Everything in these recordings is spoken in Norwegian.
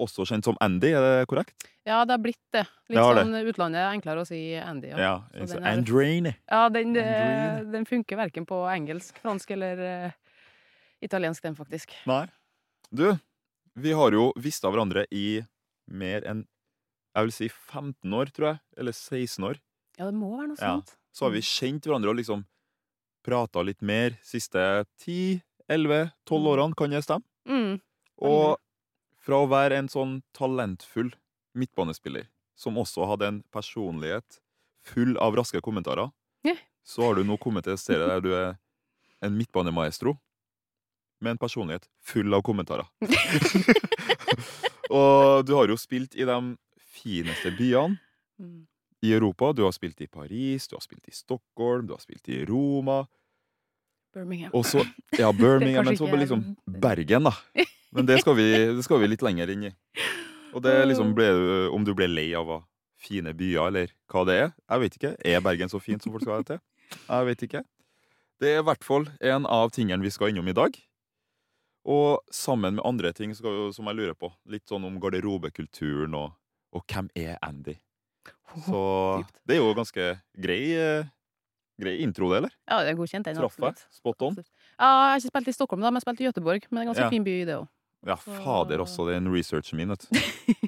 også kjent som Andy, er det korrekt? Ja, det har blitt det. Litt Det sånn det. utlandet er enklere å si Andy. Ja, Ja. Den er- ja den, eh, den funker verken på engelsk, fransk eller uh, italiensk, den faktisk. Nei. Du, vi har jo visst av hverandre i mer enn jeg vil si 15 år, tror jeg. Eller 16 år. Ja, det må være noe sånt. Ja. Så har vi kjent hverandre og liksom prata litt mer siste 10-11-12 årene, kan det stemme? Mm. Og fra å være en sånn talentfull midtbanespiller, som også hadde en personlighet full av raske kommentarer, Ja. så har du nå kommet til et sted der du er en midtbanemaestro med en personlighet full av kommentarer. og du har jo spilt i de fineste byene i Europa. Du har spilt i Paris, du har spilt i Stockholm, du har spilt i Roma. Birmingham. Og så Ja, Birmingham, men så liksom Bergen, da. Men det skal vi, det skal vi litt lenger inn i. Og det er liksom ble, Om du ble lei av fine byer, eller hva det er. Jeg vet ikke. Er Bergen så fint som folk skal ha det til? Jeg vet ikke. Det er i hvert fall en av tingene vi skal innom i dag. Og sammen med andre ting skal, som jeg lurer på. Litt sånn om garderobekulturen og, og hvem er Andy? Så det er jo ganske grei, eh, grei intro, det, eller? Ja, det er godkjent, den. Traff jeg? Spot on? Absolutt. Ja, jeg har ikke spilt i Stockholm, da, men jeg har spilt i Göteborg. Men det er ganske Ja. fin by, det òg. Ja, fader også, den researchen min, vet du.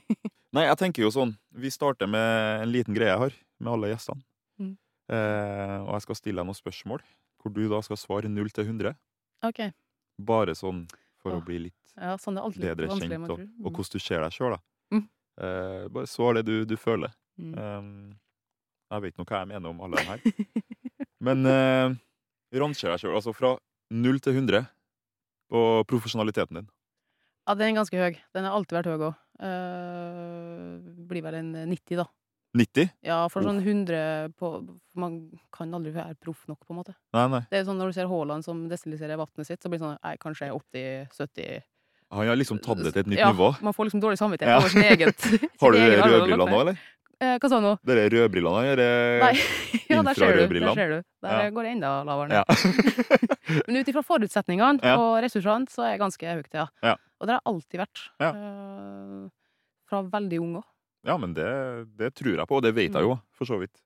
Nei, jeg tenker jo sånn Vi starter med en liten greie jeg har med alle gjestene. Mm. Eh, og jeg skal stille deg noen spørsmål, hvor du da skal svare 0 til 100. OK. Bare sånn for Åh, å bli litt Ja, sånn bedre kjent, og, og hvordan du ser deg sjøl, da. Mm. Eh, bare svar det du, du føler. Mm. Eh, jeg vet nå hva jeg mener om alle de her. Men eh, rangerer deg sjøl, altså fra 0 til 100 på profesjonaliteten din. Ja, den er ganske høy. Den har alltid vært høy òg. blir vel en 90, da. 90? Ja, for sånn 100 på Man kan aldri være proff nok, på en måte. Nei, nei. Det er sånn Når du ser Haaland som destilliserer vannet sitt, så blir det sånn Nei, kanskje 80-70 Han har liksom tatt det til et nytt ja, nivå. Man får liksom dårlig samvittighet Ja. over sin eget Har du rødbrillene nå, eller? Eh, hva sa du nå? De rødbrillene, eller? Nei. Ja, der ser du. Der ser du. Der Ja. går det enda lavere ned. Ja. Men ut ifra forutsetningene Ja. og ressursene, så er jeg ganske høyt, ja. Ja. Og det har jeg alltid vært. Eh, fra veldig ung òg. ja, men det, det tror jeg på, og det vet jeg jo, for så vidt.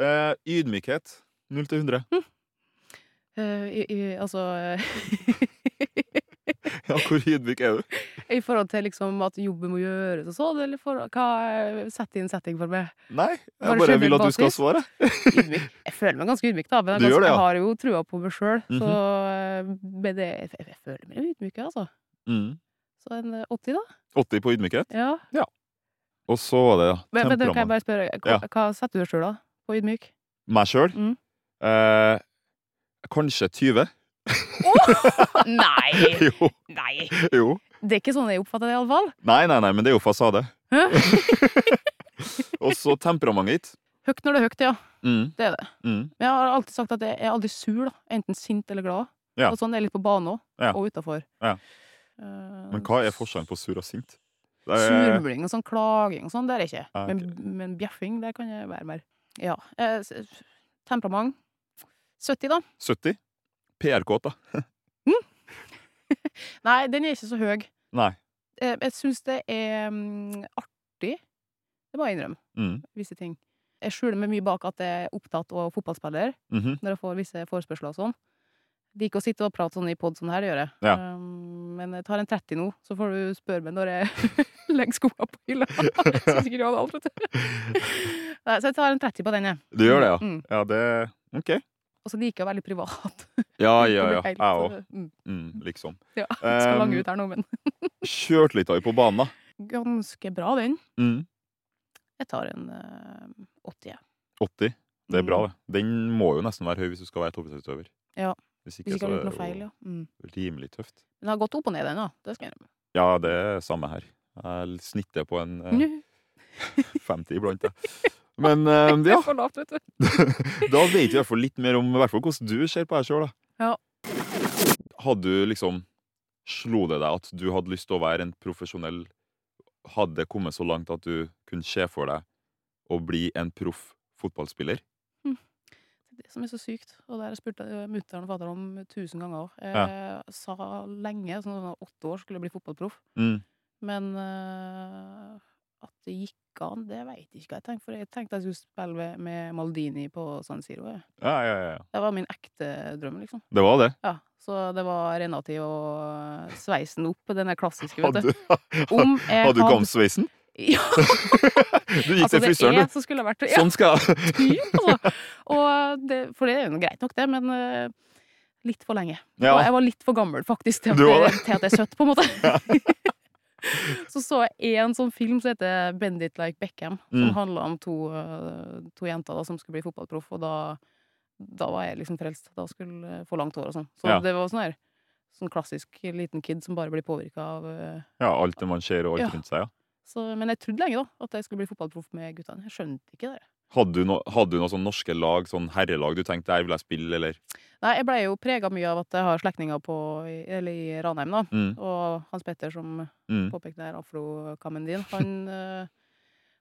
Eh, ydmykhet. 0 til 100. Eh, i, i, altså eh, Ja, hvor ydmyk er du? I forhold til liksom at jobben må gjøres og sånn, eller for hva setter sett inn setting for meg? Nei, jeg Bare bare vil at du skal svare. Ydmyk. Jeg føler meg ganske ydmyk, da. Men jeg, ganske, det, ja. jeg har jo trua på meg sjøl. Mhm. Så eh, med det, jeg, jeg føler meg ydmyk, altså. Mm. Så en eh, 80, da. 80 på ydmykhet. Ja. Og så var det Men, men det kan jeg bare spørre, hva, Ja. hva setter du deg sjøl, da? På ydmyk? Meg sjøl? Mm. Eh, kanskje 20? Nei! jo, Nei! jo. Det er ikke sånn jeg oppfatter det, iallfall. Nei, nei, nei, men det er jo fasade. Og så temperamentet ditt. Høyt når det er høyt, ja. Mm. Det er det. Mm. Men jeg har alltid sagt at jeg er aldri sur, da. Enten sint eller glad. Ja. Og sånn er jeg litt på banen òg, Ja. og utafor. Ja. Eh, Men hva er forskjellen på sur og sint? Er, Surmuling og sånn klaging og sånn, det er jeg ikke. Ah, okay. men, men bjeffing, det kan jeg være mer. Ja. Eh, temperament 70, da. 70? PR-kåt, da. Nei, den er ikke så høy. Nei. Eh, jeg syns det er mm, artig. Det må jeg innrømme. Mm. Visse ting. Jeg skjuler meg mye bak at jeg er opptatt av fotballspiller Mhm. når jeg får visse forespørsler og sånn. Liker å sitte og prate sånn i pod sånn her, det gjør jeg. Ja. Um, men jeg tar en 30 nå, så får du spørre meg når jeg legger skoa på hylla. så sikkert jeg hadde alt, vet du. Nei, så jeg tar en 30 på den, jeg. Du gjør det, ja? Mm. Ja, det OK. Og så liker jeg å være litt privat. Ja, ja, ja. Jeg òg. eh, mm, Mm, liksom. Ja, skal lange Um, ut her nå, men Kjørte litt av på banen, da. ganske bra, den. Mm. Jeg tar en uh, 80. jeg. 80. Det er Mm. bra, det. Den må jo nesten være høy hvis du skal være toppidrettsutøver. Ja, Hvis Hvis ikke, ikke så er det feil, jo ja. Mm. rimelig tøft. Den har gått opp og ned, den, da. Det skal jeg innrømme. Ja, det er samme her. Jeg snitter på en uh, Nå 50 iblant, jeg. Men uh, ja, lavt, vet da vet vi i hvert fall litt mer om hvert fall hvordan du ser på deg sjøl. Ja. Hadde du liksom Slo det deg at du hadde lyst til å være en profesjonell Hadde det kommet så langt at du kunne se for deg å bli en proff fotballspiller? Det som er så sykt, og det har jeg spurt mutter'n og fatter'n om tusen ganger òg. Jeg sa lenge, sånn åtte år, skulle jeg bli fotballproff. Mm. Men uh, at det gikk an, det veit jeg ikke hva jeg tenkte. For jeg tenkte jeg skulle spille med- Maldini på San Siro. Ja, ja, ja. Det var min ekte drøm, liksom. Det var det. Ja, Så det var Renati og sveisen opp, den der klassiske, vet du. Om jeg hadde du gamsveisen? Ja, Du gikk altså til det frisøren, du. Som vært ja, Sånn skal jeg altså. Det, For det er jo greit nok, det, men uh, litt for lenge. Ja. Jeg var litt for gammel, faktisk, til at, det, til at jeg er søtt, på en måte. så så jeg en sånn film som heter Bend it like Beckham, som Mm. handla om to, eh, to jenter da, som skulle bli fotballproff, og da, da var jeg liksom frelst. Da skulle jeg få langt hår og sånn. Så Ja. det var sånn her sånn klassisk liten kid som bare blir påvirka av eh, Ja, alt det man ser og alt Ja. rundt seg, ja. så, Men jeg trodde lenge da at jeg skulle bli fotballproff med guttene. Jeg skjønte ikke det. Hadde du, no, hadde du noen sånn norske lag, sånn herrelag du tenkte der vil jeg spille, eller? Nei, jeg blei jo prega mye av at jeg har slektninger på eller i Ranheim, da. Mm, Og Hans Petter, som mm. påpekte der afrokammen din, han, eh,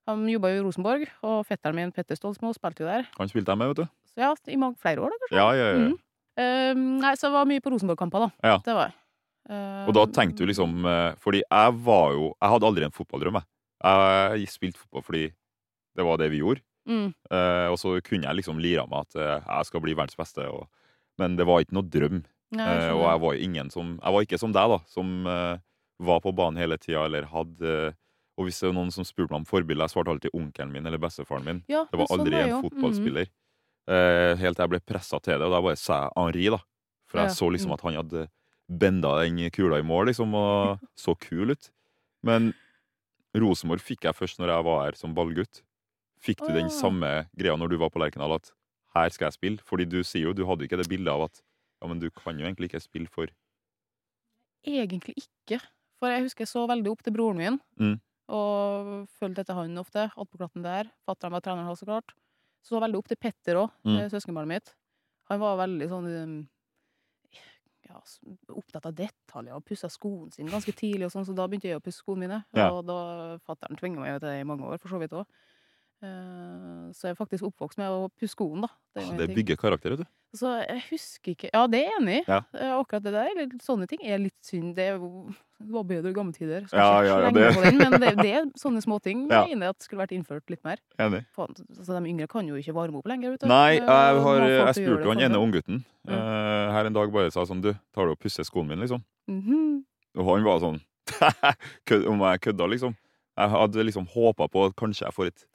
han jobba jo i Rosenborg, og fetteren min Petter Stolsmo spilte jo der. Han spilte jeg med, vet du. Så ja, i mange, flere år, da, kanskje. Ja, ja, ja. Mm. Uh, nei, så jeg var mye på Rosenborg-kamper, da. Ja. Det var jeg. Uh, Og da tenkte du liksom eh, Fordi jeg var jo Jeg hadde aldri en fotballdrøm, jeg. Jeg spilte fotball fordi det var det vi gjorde. Mm, Eh, og så kunne jeg liksom lira meg at uh, jeg skal bli verdens beste. Og, men det var ikke noe drøm. nei, Eh, og jeg var ingen som Jeg var ikke som deg, da, som var på banen hele tida eller hadde Og hvis det var noen som spurte meg om forbilde, jeg svarte alltid onkelen min eller bestefaren min. ja, Det var aldri sånn aldri en jo. Mhm. fotballspiller. Eh, helt til jeg ble pressa til det, og da bare sa jeg Henri, da. For jeg Ja, så liksom mm. at han hadde benda den kula i mål, liksom, og så kul ut. Men Rosenborg fikk jeg først når jeg var her som ballgutt. Fikk du den samme greia når du var på Lerkendal, at her skal jeg spille? Fordi du sier jo, du hadde ikke det bildet av at ja, men du kan jo egentlig ikke spille for Egentlig ikke. For jeg husker jeg så veldig opp til broren min, Mm. og fulgte etter han ofte. Attpåklatten der. Fatter'n var treneren hans, så klart. Så veldig opp til Petter òg, Mm. søskenbarnet mitt. Han var veldig sånn um, ja, opptatt av detaljer og pussa skoene sine ganske tidlig, og sånn, så da begynte jeg å pusse skoene mine. Ja. Og da fatter'n tvinga meg til det i mange år, for så vidt òg. Så jeg er faktisk oppvokst med å pusse skoene, da. Det, Ah, Det bygger karakter, vet du. Så jeg husker ikke Ja, det er jeg enig i. Ja. Eh, Akkurat det der, eller sånne ting, er litt synd. Det, var bedre i gamle tider. Ja, ja, ja, det- den, men det, det er sånne småting Ja. jeg at skulle vært innført litt mer. Enig. Faen, altså, de yngre kan jo ikke varme opp lenger. Vet du. Nei, Eh, jeg, har, jeg spurte han ene unggutten uh, her en dag bare sa sånn Du, tar du og pusser skoene mine, liksom? Mhm. Og han var sånn Om jeg kødda, liksom. Jeg hadde liksom håpa på at kanskje jeg får et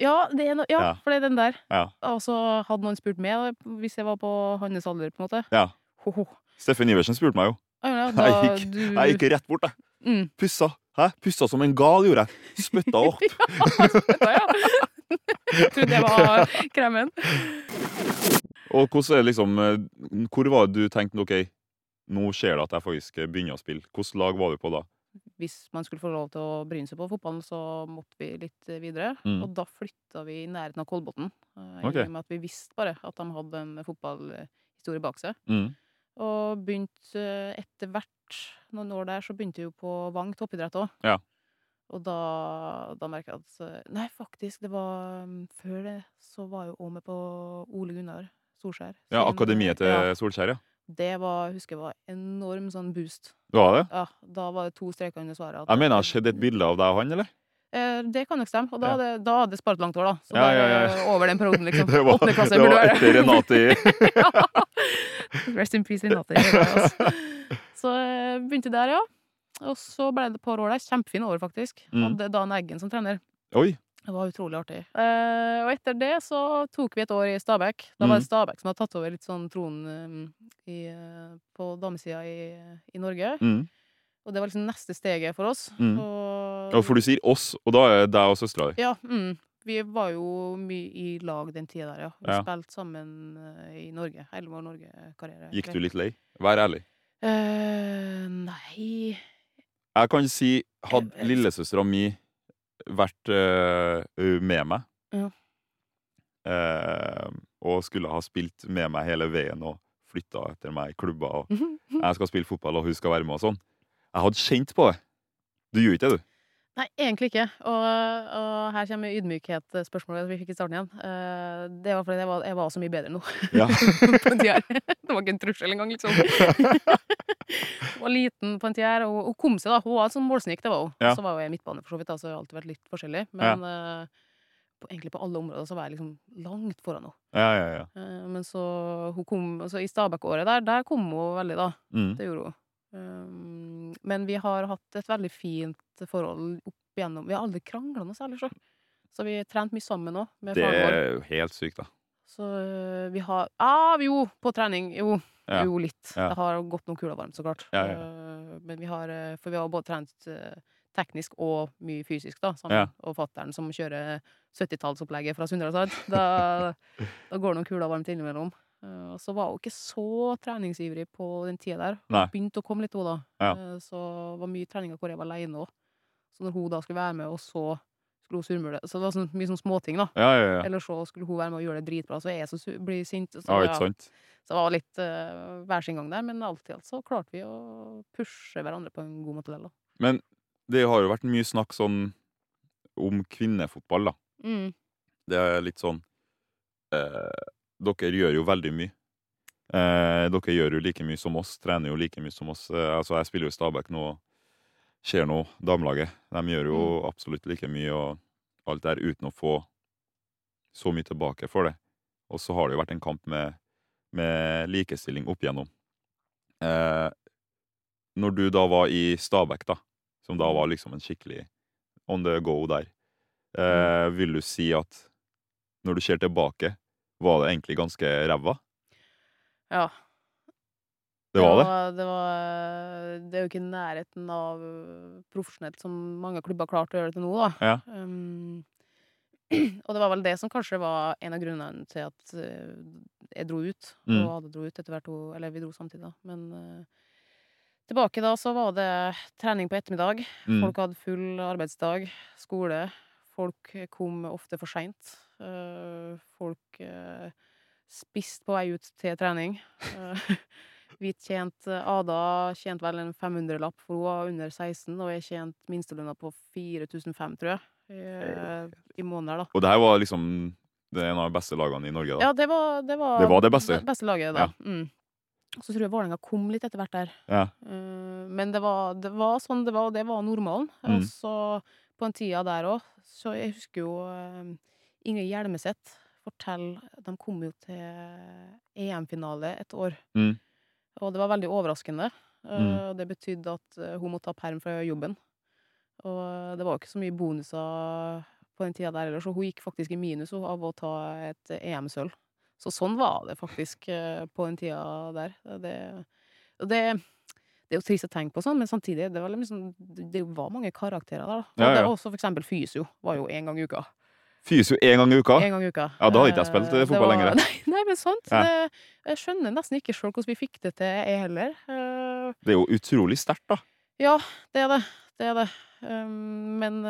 Ja, det er no, ja, Ja. for det er den der. Ja. Og så hadde noen spurt meg, hvis jeg var på hans alder, på en måte. Ja. Ho, ho. Steffen Iversen spurte meg jo. Ja, ja, Jeg gikk, du, jeg gikk rett bort, jeg. Mm. Pussa. Hæ? Pussa som en gal, gjorde jeg. Spytta opp. Ja, ja. Jeg trodde jeg var kremen. Og hvordan er det liksom eh, Hvor var det du tenkte OK, nå skjer det at jeg faktisk begynner å spille. Hvilket lag var du på da? Hvis man skulle få lov til å bryne seg på fotballen, så måtte vi litt eh, videre. Mm. Og da flytta vi i nærheten av Kolbotn. eh. I og med at vi visste bare at de hadde en fotballhistorie bak seg. Mm. Og begynte eh, etter hvert, noen år der, så begynte vi jo på Vang toppidrett òg. Ja. Og da, da merka jeg at Nei, faktisk, det var mm, Før det så var jeg jo òg med på Ole Gunnar Solskjær. Ja, Akademiet til ja, Solskjær, ja. Det var, husker jeg var enorm sånn boost. Var det? Ja, Da var det to streker under svaret. Jeg mener jeg har sett et bilde av deg og han, eller? Eh, det kan nok stemme. Og da hadde ja. jeg spart langt år, da. Så Ja, da ja, ja. over den perioden, liksom. Det var, klasse det var etter Renati. Rest in peace, Renate. altså. Så jeg begynte der, ja. Og så ble det et par år der. Kjempefine år, faktisk. Mm. Hadde Dan Eggen som trener. Oi! Det var utrolig artig. Eh, og etter det så tok vi et år i Stabæk. Da var det Stabæk som hadde tatt over litt sånn tronen eh, i, eh, på damesida i, i Norge. Mm. Og det var liksom neste steget for oss. Mm. Og, Ja, for du sier oss, og da er deg og søstera di. Ja, mm. Vi var jo mye i lag den tida der, ja. Vi Ja. spilte sammen eh, i Norge. Hele vår Norge-karriere. Gikk du litt lei? Vær ærlig. Eh, nei Jeg kan si, hadde lillesøstera mi vært uh, med meg Ja. Uh, og skulle ha spilt med meg hele veien og flytta etter meg i klubber og jeg skal spille fotball og hun skal være med og sånn, jeg hadde kjent på det. Du gjør ikke det, du? Nei, egentlig ikke. Og, og her kommer ydmykhet-spørsmålet vi fikk i starten igjen. Eh, det var fordi jeg var, jeg var så mye bedre nå. Ja. Det var ikke en trussel engang, liksom. Hun var liten på en tid og hun kom seg, da. Hun var en sånn målsnik, det var hun. Ja. Så var jo jeg midtbane, for så vidt, da, så jeg har alltid vært litt forskjellig. Men eh, på, egentlig på alle områder så var jeg liksom langt foran henne. Ja, ja, ja. Eh, men så hun kom altså I Stabæk-året der, der kom hun veldig, da. Mm. Det gjorde hun. Um, men vi har hatt et veldig fint forhold opp igjennom Vi har aldri krangla noe særlig, så. Så vi har trent mye sammen òg, Det er jo helt sykt, da. Så øh, vi har ah, Jo, på trening. Jo. Ja. Jo, litt. Ja. Det har gått noen kuler varmt, så klart. Ja. Uh, men vi har uh, For vi har både trent teknisk og mye fysisk, da, sammen. Og fatter'n som kjører 70-tallsopplegget fra Sunndalsard. Da, da går noen kuler varmt innimellom. Uh, og så var hun ikke så treningsivrig på den tida der. Hun Nei. begynte å komme litt, hun da. Ja. Uh, så det var mye treninger hvor jeg var aleine òg. Så når hun da skulle være med, og så skulle hun surmule Så det var sånn, mye sånn småting, da. Ja, ja, ja. Eller så skulle hun være med og gjøre det dritbra, så jeg som blir sint. Så, ja ja, ikke sant? så det var litt uh, hver sin gang der, men alt i alt så klarte vi å pushe hverandre på en god måte. Der, da. Men det har jo vært mye snakk sånn om kvinnefotball, da. Mm. Det er litt sånn eh, Dere gjør jo veldig mye. Eh, dere gjør jo like mye som oss, trener jo like mye som oss. Eh, altså, jeg spiller jo i Stabæk nå, ser nå damelaget. De gjør jo Mm. absolutt like mye og alt der uten å få så mye tilbake for det. Og så har det jo vært en kamp med, med likestilling opp igjennom. Eh, når du da var i Stabæk, da, som da var liksom en skikkelig on the go der, eh, vil du si at når du ser tilbake, var det egentlig ganske ræva? Ja. Det var det? det var Det er jo ikke i nærheten av profesjonelt som mange klubber har klart å gjøre det til nå, da. Ja. Um, og det var vel det som kanskje var en av grunnene til at øh, jeg dro ut. Mm. Og Ade dro ut etter hvert. Eller vi dro samtidig, da. Men uh, tilbake da så var det trening på ettermiddag. Mm. Folk hadde full arbeidsdag, skole. Folk kom ofte for seint. Eh, folk uh, spiste på vei ut til trening. Eh, vi tjente Ada tjente vel en 500-lapp, for hun var under 16, og jeg tjente minstelønna på 4500, tror jeg, i, i måneder, da. Og det her var liksom det er en av de beste lagene i Norge, da. Ja, det var det, var, Det var det beste. beste laget, da. Mm. Så tror jeg Vålerenga kom litt etter hvert der. Ja. Eh, men det var, det var sånn det var, og det var normalen. Mm. Og så på den tida der òg, så jeg husker jo uh, Ingrid Hjelmeset fortelle De kom jo til EM-finale et år. Mm. Og det var veldig overraskende. Eh, Mm. det betydde at eh, hun måtte ta perm fra jobben. Og eh, det var jo ikke så mye bonuser på den tida der heller, så hun gikk faktisk i minus av å ta et EM-sølv. Så sånn var det faktisk eh, på den tida der. Det, det, det er jo trist å tenke på sånn, men samtidig, det var, liksom, det var mange karakterer der. da. Ja, det ja. var også for eksempel fysio var jo én gang i uka. Fysio én gang i uka? En gang i uka. Ja, da hadde ikke jeg Eh, spilt, eh, fotball var- lenger. Nei, nei, men sant. Ja. Det, jeg skjønner nesten ikke sjøl hvordan vi fikk det til, jeg heller. Eh, Det er jo utrolig sterkt, da. ja, det er det. Det er det. Um, men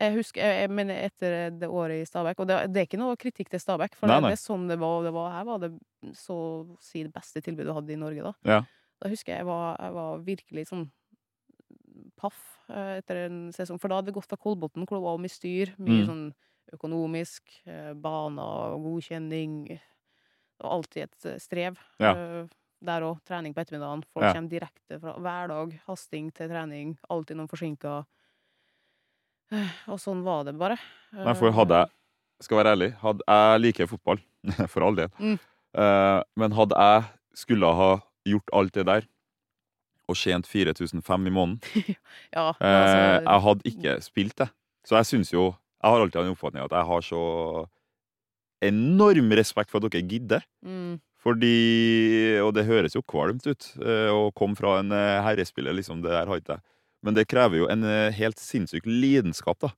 jeg husker jeg, jeg, Men etter det året i Stabæk Og det, det er ikke noe kritikk til Stabæk, for Nei, det, nei. det er sånn det var. og Det var her var det så å si det beste tilbudet du hadde i Norge da. Ja. Da husker jeg jeg var, jeg var virkelig sånn paff eh, etter en sesong. For da hadde vi gått fra Kolbotn, hvor det var mye styr. Mye Mm. sånn økonomisk, eh, baner, godkjenning. Det var alltid et eh, strev. Ja. Der òg. Trening på ettermiddagen. Folk Ja. kommer direkte fra hverdag. Hasting til trening. Alltid noen forsinka. Og sånn var det bare. Nei, for hadde jeg Skal være ærlig, hadde jeg liker fotball, for all del. Mm. Men hadde jeg skulle ha gjort alt det der og tjent 4500 i måneden Ja, eh, altså, Jeg hadde ikke spilt det. Så jeg syns jo Jeg har alltid en oppfatning at jeg har så enorm respekt for at dere gidder. Mm. Fordi Og det høres jo kvalmt ut eh, å komme fra en eh, herrespiller, liksom. Det der har ikke jeg. Men det krever jo en eh, helt sinnssyk lidenskap, da.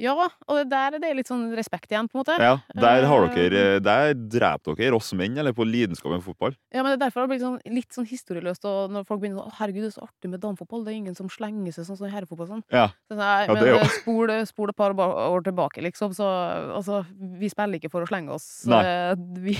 Ja, og der er det litt sånn respekt igjen, på en måte. Ja, Der har Eh, dere eh, Der dreper dere oss menn, eller på lidenskapen for fotball. Ja, men det er derfor det blir sånn, litt sånn historieløst og når folk begynner sånn 'Å, herregud, det er så artig med damefotball'. Det er ingen som slenger seg sånn som i herrefotball. Sånn. Ja. Så, nei, Ja, men det spol, spol et par år tilbake, liksom. Så altså, vi spiller ikke for å slenge oss. Nei. Vi,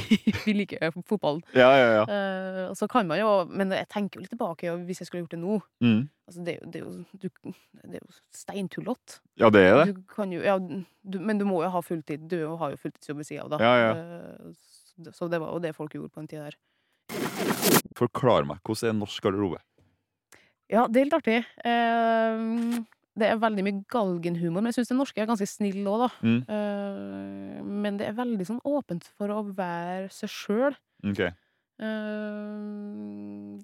vi liker fotballen. Ja, ja, ja. Eh, så kan man jo Men jeg tenker jo litt tilbake, hvis jeg skulle gjort det nå Mm. Altså, det, er jo, det, er jo, jo steintullete. Ja, det er det. Du kan jo, ja, du, men du må jo ha fulltid. Du har jo fulltidsjobb ved sida av, da. Ja, ja. Eh, Så det var jo det folk gjorde på den tida der. Forklar meg, hvordan er norsk garderobe? Ja, det er litt artig. Eh, det er veldig mye galgenhumor, men jeg syns den norske er ganske snill òg, da. Mm. Eh, men det er veldig sånn åpent for å være seg sjøl. Ok.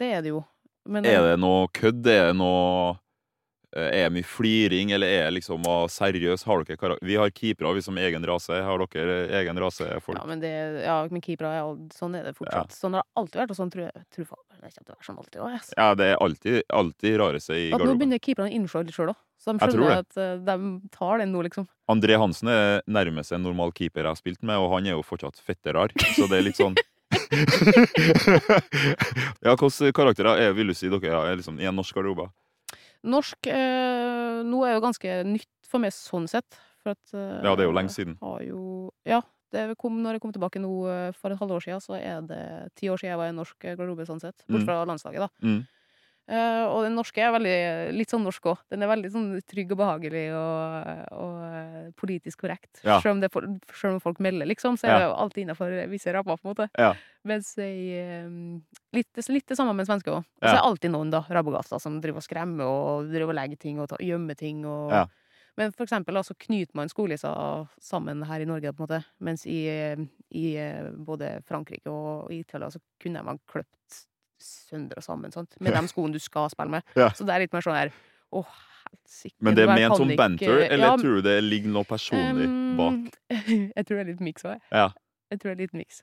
det er det jo. Men Er det noe kødd? Er det noe eh, Er det mye fliring, eller er det liksom seriøs? Har dere Vi har keepere, vi som egen rase. Har dere egen rase? Folk? Ja, men, det, ja, men keepere er Sånn er det fortsatt. Sånn har det alltid vært, og sånn tror jeg tror faen, det kommer til å være sånn alltid òg. Ja, det er alltid, alltid seg i garderoben. nå begynner keeperne å innse litt sjøl òg. Så de skjønner at eh, de tar den nå, liksom. André Hansen er nærmest en normal keeper jeg har spilt med, og han er jo fortsatt fette rar. Så det er litt sånn Ja, hvilke karakterer er, vil du si dere er liksom, i en norsk garderobe? Norsk eh, nå er jo ganske nytt for meg sånn sett. For at eh, Ja, det er jo lenge siden. Har jo, ja. Det kom, når jeg kom tilbake nå eh, for et halvår siden, så er det ti år siden jeg var i en norsk garderobe, sånn sett. Bort Mm. fra landslaget, da. Mm. Eh, og den norske er veldig, litt sånn norsk òg. Den er veldig sånn trygg og behagelig og, og eh, politisk korrekt. Ja. Selv, om det, for- selv om folk melder, liksom, så er Ja. det jo alltid innafor visse rammer, på en måte. Ja. Mens jeg eh, litt, litt det samme med svenske òg. Ja. så er det alltid noen, da, rabagaster, som driver og skremmer og driver og legger ting og gjemmer ting. Og, Ja. Men for eksempel så knyter man skolisser sammen her i Norge, på en måte. Mens i, i både Frankrike og Italia så kunne man kløpt sønder og sammen, sant? Med de skoene du skal spille med. Ja. Så det er litt mer sånn her Å, helsike. Men det er ment som banter, eller Ja, tror du det ligger noe personlig bak? Jeg tror det er litt miks òg, jeg. Ja. Jeg tror det er litt miks.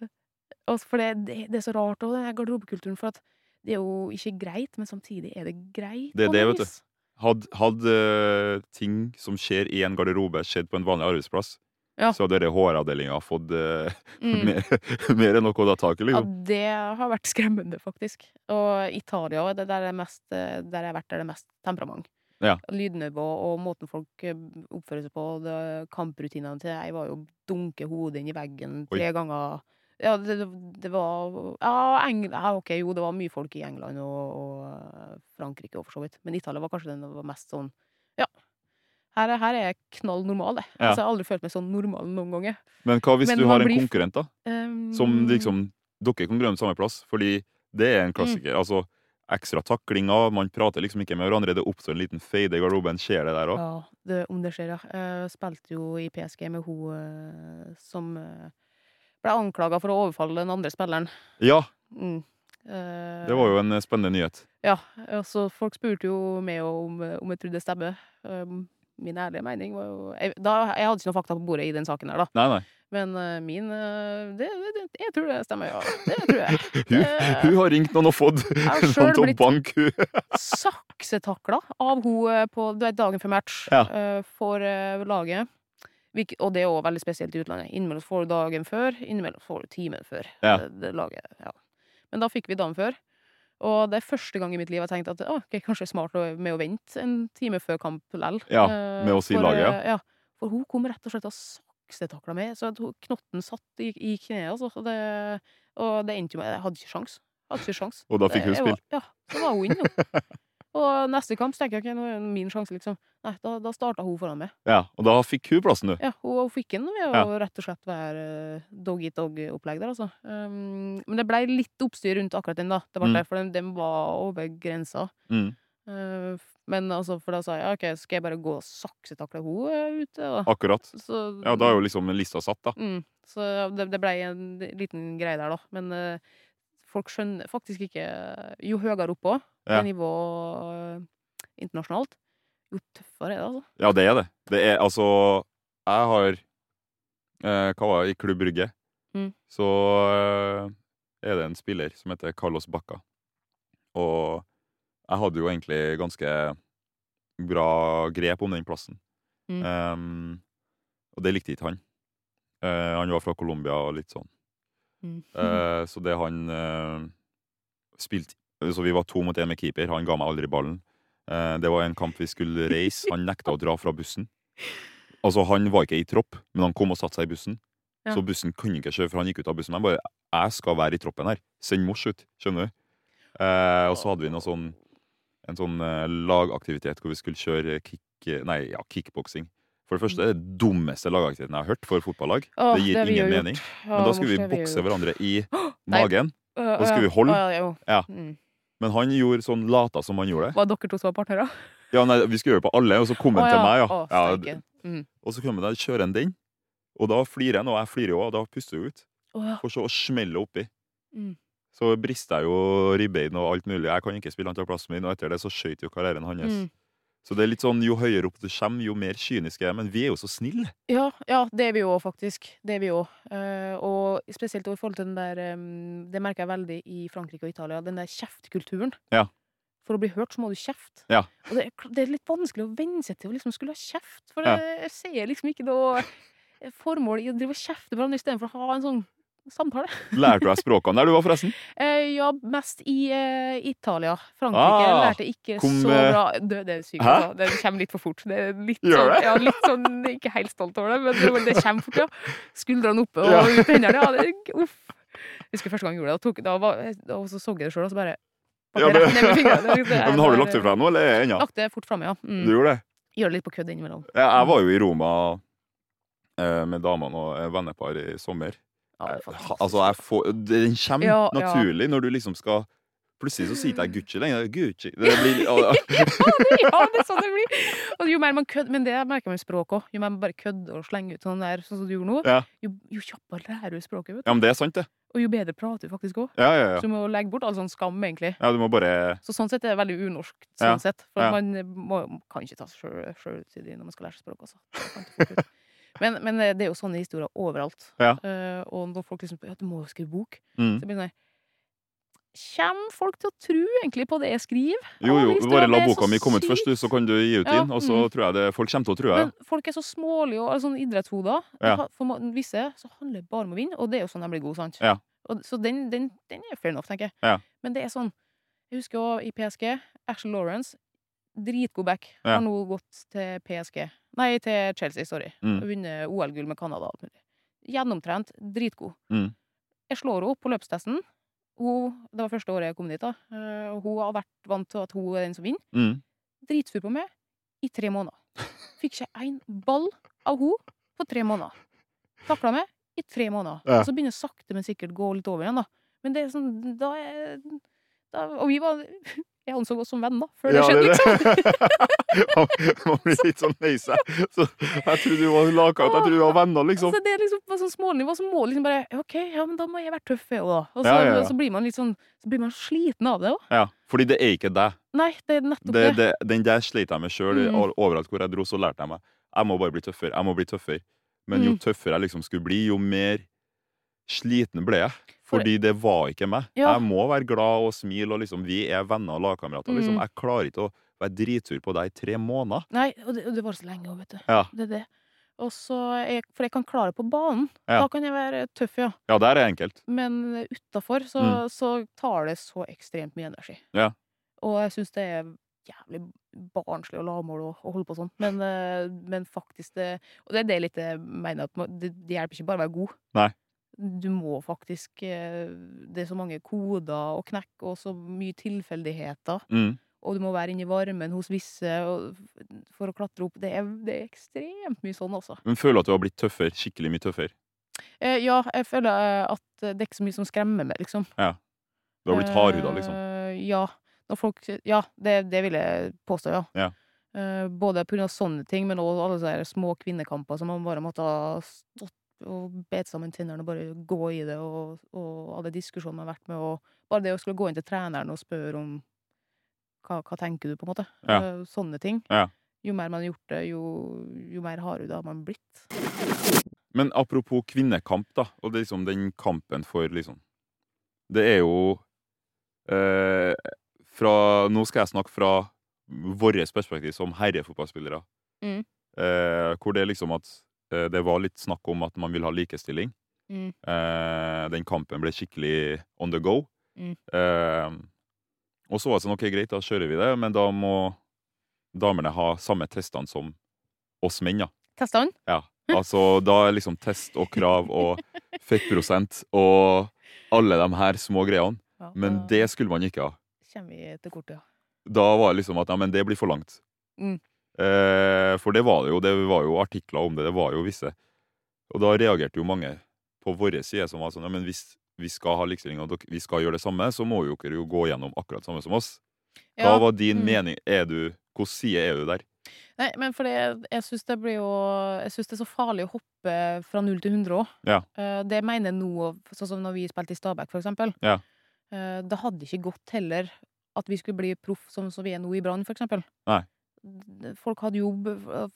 For det, det, det er så rart òg, den garderobekulturen. For at det er jo ikke greit, men samtidig er det greit. Det er det, vet du. Hadde, had, uh, ting som skjer i en garderobe, skjedd på en vanlig arbeidsplass, Ja. så hadde denne HR-avdelinga fått eh, Mm. mer, mer enn noe å ta tak i. Ja, Liksom. det har vært skremmende, faktisk. Og Italia det der, er mest, eh, der jeg har vært, der det er mest temperament. Ja. Lydnivå og måten folk eh, oppfører seg på. Det, kamprutinene til jeg var jo dunke hodet inn i veggen Oi. tre ganger. Ja, det, det- det var Ja, ja, OK, jo, det var mye folk i England og, og eh, Frankrike og for så vidt. Men Italia var kanskje den som var mest sånn Ja. Her, er- her er jeg knall normal, jeg. Ja. Altså, jeg har aldri følt meg sånn normal noen ganger. Men hva hvis Men du har en blir- konkurrent, da? Um, Som liksom Dere kan glemme samme plass, fordi det er en Mm. klassiker. Altså, ekstra taklinger, man prater liksom ikke med hverandre, det oppstår en liten fade i garderoben. Skjer det der òg? Ja, det, om det skjer, ja. Jeg spilte jo i PSG med hun eh, som eh, ble anklaga for å overfalle den andre spilleren. Ja, Mm. Eh, det var jo en spennende nyhet. Ja, altså folk spurte jo meg om, om jeg trodde det stemmer. Min ærlige mening var jo jeg, da, jeg hadde ikke noe fakta på bordet i den saken her, da. Nei, nei. Men uh, min uh, det, det, det, Jeg tror det stemmer, ja. Det tror jeg. Hun, hun har ringt noen og fått noen til å banke hun. saksetakla av hun eh, på du vet, dagen før match Ja. uh, for laget. Og det er òg veldig spesielt i utlandet. Innimellom får du dagen før, innimellom får du timen før. Ja. Det, det laget, ja. Men da fikk vi dagen før. Og det er første gang i mitt liv jeg tenkte at å, okay, kanskje det er smart med å vente en time før kamp lell. Ja, Eh, med oss i for, laget, ja. eh, ja. For hun kom rett og slett og saksetakla meg, så knotten satt i, i kneet. Altså. Og det, og det endte jo med Jeg hadde ikke sjans. Hadde ikke sjans. Og da fikk hun spill? Ja, så var hun inne, jo. Og neste kamp så tenker jeg ok, nå er det min sjanse, liksom. Nei, da, da starta hun foran meg. Ja, og da fikk hun plassen, du. Ja, hun fikk den ved å Ja. rett og slett være uh, dog-eat-dog-opplegg der, altså. Um, men det ble litt oppstyr rundt akkurat den, da. Det ble Mm. det, for den, den var over grensa. Mm. Uh, men altså, for da sa jeg ok, skal jeg bare gå og saksetakle hun uh, ute, da? Akkurat. Så, Ja, da er jo liksom lista satt, da. Mm, så det, det blei en liten greie der, da. Men eh, folk skjønner faktisk ikke Jo høyere oppå Ja. nivå eh, internasjonalt, jo tøffere er det, altså. Ja, det er det. Det er altså jeg har eh, Hva var det, i Klubb Brygge? Mm. Så eh, er det en spiller som heter Carlos Bacca. Og jeg hadde jo egentlig ganske bra grep om den plassen. Mm. Um, og det likte ikke han. Uh, han var fra Colombia og litt sånn. Mm. Eh, så det han uh, spilte Så vi var to mot én med keeper. Han ga meg aldri ballen. Uh, det var en kamp vi skulle reise. Han nekta å dra fra bussen. Altså, Han var ikke i tropp, men han kom og satte seg i bussen. Ja. Så bussen kunne ikke kjøre, for han gikk ut av bussen. Jeg bare 'Jeg skal være i troppen her. Send Mors ut.' Skjønner du? Og så hadde vi noe sånn en sånn lagaktivitet hvor vi skulle kjøre kick, nei, ja, kickboksing. For det første er det dummeste lagaktiviteten jeg har hørt for fotballag. Åh, det gir det ingen mening. Åh, Men da skulle vi bokse hverandre i magen. Da skulle vi holde. Ja. Mm. Men han gjorde sånn lata som han gjorde det. Var dere to som var partnere? Ja, nei, Vi skulle gjøre det på alle, og så kom han til meg. Ja. Ja. Mm. og så kom han der, kjører han den, og da flirer han, og jeg flirer òg, og da puster hun ut. For så å smelle oppi. Mm. Så brister jeg jo ribbein og alt mulig. Jeg kan ikke spille han til plassen min, og etter det så skøyt jo karrieren hans. Mm. Så det er litt sånn, jo høyere opp du kommer, jo mer kynisk er jeg. Men vi er jo så snille. Ja, ja, det er vi jo faktisk. Det er vi jo. Eh, og spesielt i forhold til den der em, Det merker jeg veldig i Frankrike og Italia. Den der kjeftkulturen. Ja. For å bli hørt, så må du kjefte. Ja. Og det, er det er litt vanskelig å venne seg til å liksom skulle ha kjeft. For Ja. jeg ser liksom ikke noe formål i å drive og kjefte på hverandre istedenfor å ha en sånn samtale. Lærte du deg språkene der du var, forresten? Eh, ja, mest i eh, Italia. Frankrike Ah, lærte ikke kom, så eh, bra Det, det er sykt, altså. Det kommer litt for fort. Det er litt Gjør sånn, det? ja, litt sånn Ikke helt stolt over det, men det, kommer fort, ja. Skuldrene oppe og Ja. ut hendene. Ja, det, uff. Jeg husker første gang jeg gjorde det, og, tok, da var, da, så så jeg det sjøl, og så bare Ja, det- men har du lagt det fra nå, eller er ennå? Lagt det fort framme, ja. Du Mm. gjorde det? Gjør det litt på kødd innimellom. Ja, jeg var jo i Roma eh, med damene og eh, vennepar i sommer. Det Eh, Altså, jeg får, Den kommer Ja, ja. naturlig når du liksom skal Plutselig så sier jeg Gucci lenger. Gucci. Det blir, ja, ja, det er sånn det blir. Og jo mer man kødder, men det merker man i språket òg. Jo mer man bare kødder og slenger ut sånn der, sånn som du gjorde nå, Ja. jo, jo kjappere lærer du språket. Vet du. ja, men det er sant, det. Og jo bedre prater du faktisk òg. Ja, ja, ja. Så du må legge bort all sånn skam, egentlig. ja du må bare Så sånn sett er det veldig unorsk. Ja, Sånn sett. For ja. man må, kan ikke ta seg sjøl sjøltid når man skal lære seg språk, altså. Men, men eh, det er jo sånne historier overalt. Ja. Uh, og når folk liksom Ja, du må jo skrive bok. mm. Så det sånn Kjem folk til å tro egentlig på det jeg skriver? Jo, jo, bare la boka mi komme ut først, du, så kan du gi ut Ja, din. Og så mm. tror jeg det folk kommer til å tro det. Men folk er så smålige og sånn idrettshoder. Ja. For visse så handler det bare om å vinne, og det er jo sånn de blir gode, sant? Ja. Og, så den, den, den er fair enough, tenker jeg. Ja. Men det er sånn Jeg husker jo i PSG, Ashley Lawrence, dritgod back, Ja. har nå gått til PSG. Nei, til Chelsea, sorry. Mm. Og vunnet OL-gull med Canada. Gjennomtrent, dritgod. Mm. Jeg slår henne på løpstesten. Hun, det var første året jeg kom dit. da Eh, Hun har vært vant til at hun er den som vinner Mm. dritsur på meg i tre måneder. Fikk ikke en ball av henne på tre måneder. Takla meg i tre måneder. Ja. Og så begynner sakte, men sikkert gå litt over igjen, da. Men det er sånn da er, da, Og vi var Jeg anså oss som venn, da? før det Ja, skjedde, liksom. Man- blir litt sånn lei seg. Så jeg trodde du var laka ut. Jeg trodde du var venner, liksom. Altså, det er liksom på sånn smånivå, så må liksom bare OK, ja, men da må jeg være tøff, jeg òg, da. Og så, Ja, ja, ja. så blir man litt sånn Så blir man sliten av det òg. Ja, fordi det er ikke deg. Nei, det er nettopp Det, det. det, den der sleit jeg med sjøl. Mm. Overalt hvor jeg dro, så lærte jeg meg Jeg må bare bli tøffere. Jeg må bli tøffere. Men jo Mm. tøffere jeg liksom skulle bli, jo mer sliten ble jeg. Fordi det var ikke meg. Ja. Jeg må være glad og smile, og liksom Vi er venner og lagkamerater. Liksom. Mm. Jeg klarer ikke å være dritsur på deg i tre måneder. Nei, og det, og det var så lenge òg, vet du. Ja, Det er det. Og så jeg, For jeg kan klare på banen. Ja. Da kan jeg være tøff, ja. ja der er enkelt. Men utafor så, Mm. så tar det så ekstremt mye energi. Ja. Og jeg syns det er jævlig barnslig og lavmål å, holde på sånn. Men, eh, men faktisk det Og det er det litt jeg mener, at det, det hjelper ikke bare å være god. Nei. Du må faktisk eh, Det er så mange koder å knekke, og så mye tilfeldigheter. Mm. Og du må være inne i varmen hos visse for å klatre opp. Det er, det er ekstremt mye sånn, altså. Men føler du at du har blitt tøffere? Skikkelig mye tøffere? Eh, ja, jeg føler eh, at det er ikke så mye som skremmer meg, liksom. Du har blitt hardhuda, liksom? Eh, ja. Folk Ja, det, det vil jeg påstå, ja. Ja. Eh, både av sånne ting, men også alle sånne små kvinnekamper som man bare måtte ha stått og bet sammen tennene og bare gå i det, og, og alle diskusjonene man har vært med, og bare det å skulle gå inn til treneren og spørre om hva, hva tenker du, på en måte. Ja. Eh, sånne ting. Ja. jo mer man har gjort det, jo, jo mer hardhuda har man blitt. Men apropos kvinnekamp, da, og det liksom den kampen for liksom Det er jo eh, fra Nå skal jeg snakke fra vårt perspektiv som herrefotballspillere. Mm. Eh, hvor det er liksom at det var litt snakk om at man vil ha likestilling. Mm. Eh, den kampen ble skikkelig on the go. Mm. Eh, og så var det sånn, ok, greit, da kjører vi det, men da må damene ha samme testene som oss menn, ja. Testene? Ja. Altså, da er liksom test og krav og fettprosent og alle de her små greiene. Men det skulle man ikke ha. kommer vi til kortet, ja. Da var det liksom at ja, men det blir for langt. Mm. Eh, for det var det jo. Det var jo artikler om det. Det var jo visse. Og da reagerte jo mange på vår side som var sånn ja, men hvis vi skal ha likestilling og dere- vi skal gjøre det samme, så må jo dere jo gå gjennom akkurat samme som oss. Hva Ja, var din mm. mening? Er du Hvilken side er du der? Nei, men for det, jeg syns det blir jo Jeg syns det er så farlig å hoppe fra null til 100 òg. Ja. det mener jeg nå, sånn som når vi spilte i Stabæk, for eksempel. Ja. Eh, det hadde ikke gått heller at vi skulle bli proff som, som vi er nå i Brann, for eksempel. Nei. Folk hadde jobb,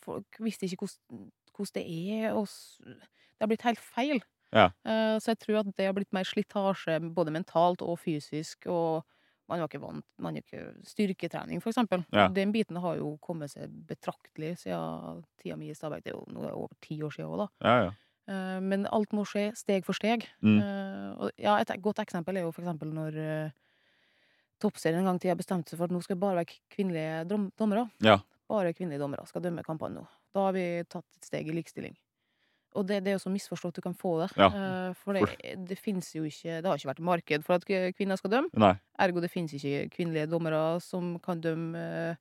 folk visste ikke hvordan, det er, og Det har blitt helt feil. Ja. Eh, så jeg tror at det har blitt mer slitasje både mentalt og fysisk, og man var ikke vant Man var ikke styrketrening, for eksempel. Ja. Den biten har jo kommet seg betraktelig siden tida mi i Stabæk. Det er jo er over ti år siden òg, da. Ja, ja. Eh, Men alt må skje steg for steg. Mm. Eh, og ja, et godt eksempel er jo for eksempel når Toppserien en gang til jeg bestemte seg for at nå skal det bare være kvinnelige dommere. Ja. Bare kvinnelige dommere skal dømme kampene nå. Da har vi tatt et steg i likestilling. Og det, det er jo så misforstått du kan få det. Ja, Eh, for det, det fins jo ikke Det har ikke vært marked for at kvinner skal dømme. Nei. Ergo det finnes ikke kvinnelige dommere som kan dømme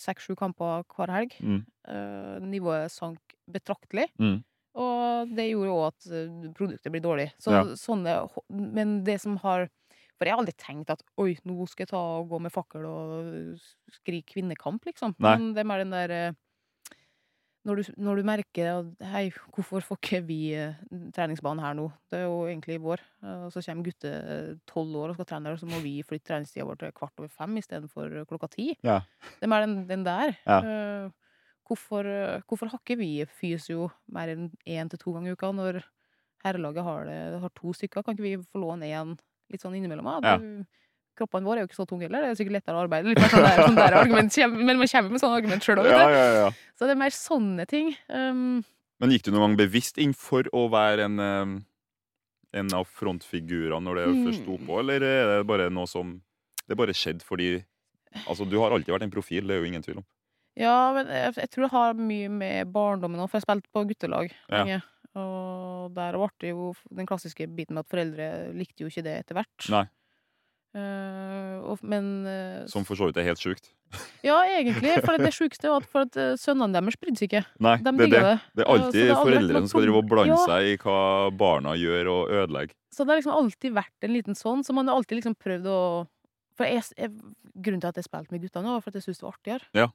seks-sju kamper hver helg. Mm. Eh, nivået sank betraktelig. Mm. Og det gjorde òg at eh, produktet blir dårlig. Så, Ja. sånne, men det som har For jeg har aldri tenkt at oi, nå skal jeg ta og gå med fakkel og skrike kvinnekamp, liksom. Nei. Men det er mer den der eh, når du, når du merker at hei, hvorfor får ikke vi eh, treningsbanen her nå? Det er jo egentlig vår. Eh, Og så kommer gutter tolv år og skal trene der, og så må vi flytte treningstida vår til kvart over fem istedenfor klokka ti. Ja. Det er mer den, den der. Ja. Hvorfor, hvorfor har ikke vi fysio mer enn én til to ganger i uka, når herrelaget har, det, har to stykker? Kan ikke vi få låne én litt sånn innimellom? Ja. Kroppene våre er jo ikke så tunge heller. Det er sikkert lettere å arbeide. Litt mer sånn der, sånn der argument, men man kommer med sånne argument sjøl òg, vet du. ja, ja. Så det er mer sånne ting. Um, Men gikk du noen gang bevisst inn for å være en, eh, en av frontfigurene når det Hmm. først sto på, eller er det bare noe som Det bare skjedde fordi Altså, du har alltid vært en profil, det er jo ingen tvil om. ja, men jeg, jeg tror det har mye med barndommen òg, for jeg spilte på guttelag Ja. Og der ble det jo den klassiske biten med at foreldre likte jo ikke det etter hvert. Nei. Uh, og, men uh, Som for så vidt er helt sjukt. Ja, egentlig. For det sjukeste er at, for at eh, sønnene deres brydde seg ikke. Nei, De det det. det. Det er alltid det foreldrene som skal drive og blande ja. seg i hva barna gjør, og ødelegge. Så det har liksom alltid vært en liten sånn, så man har alltid liksom prøvd å For jeg, jeg, Grunnen til at jeg spilte med guttene, var for at jeg syntes det var artigere. Ja.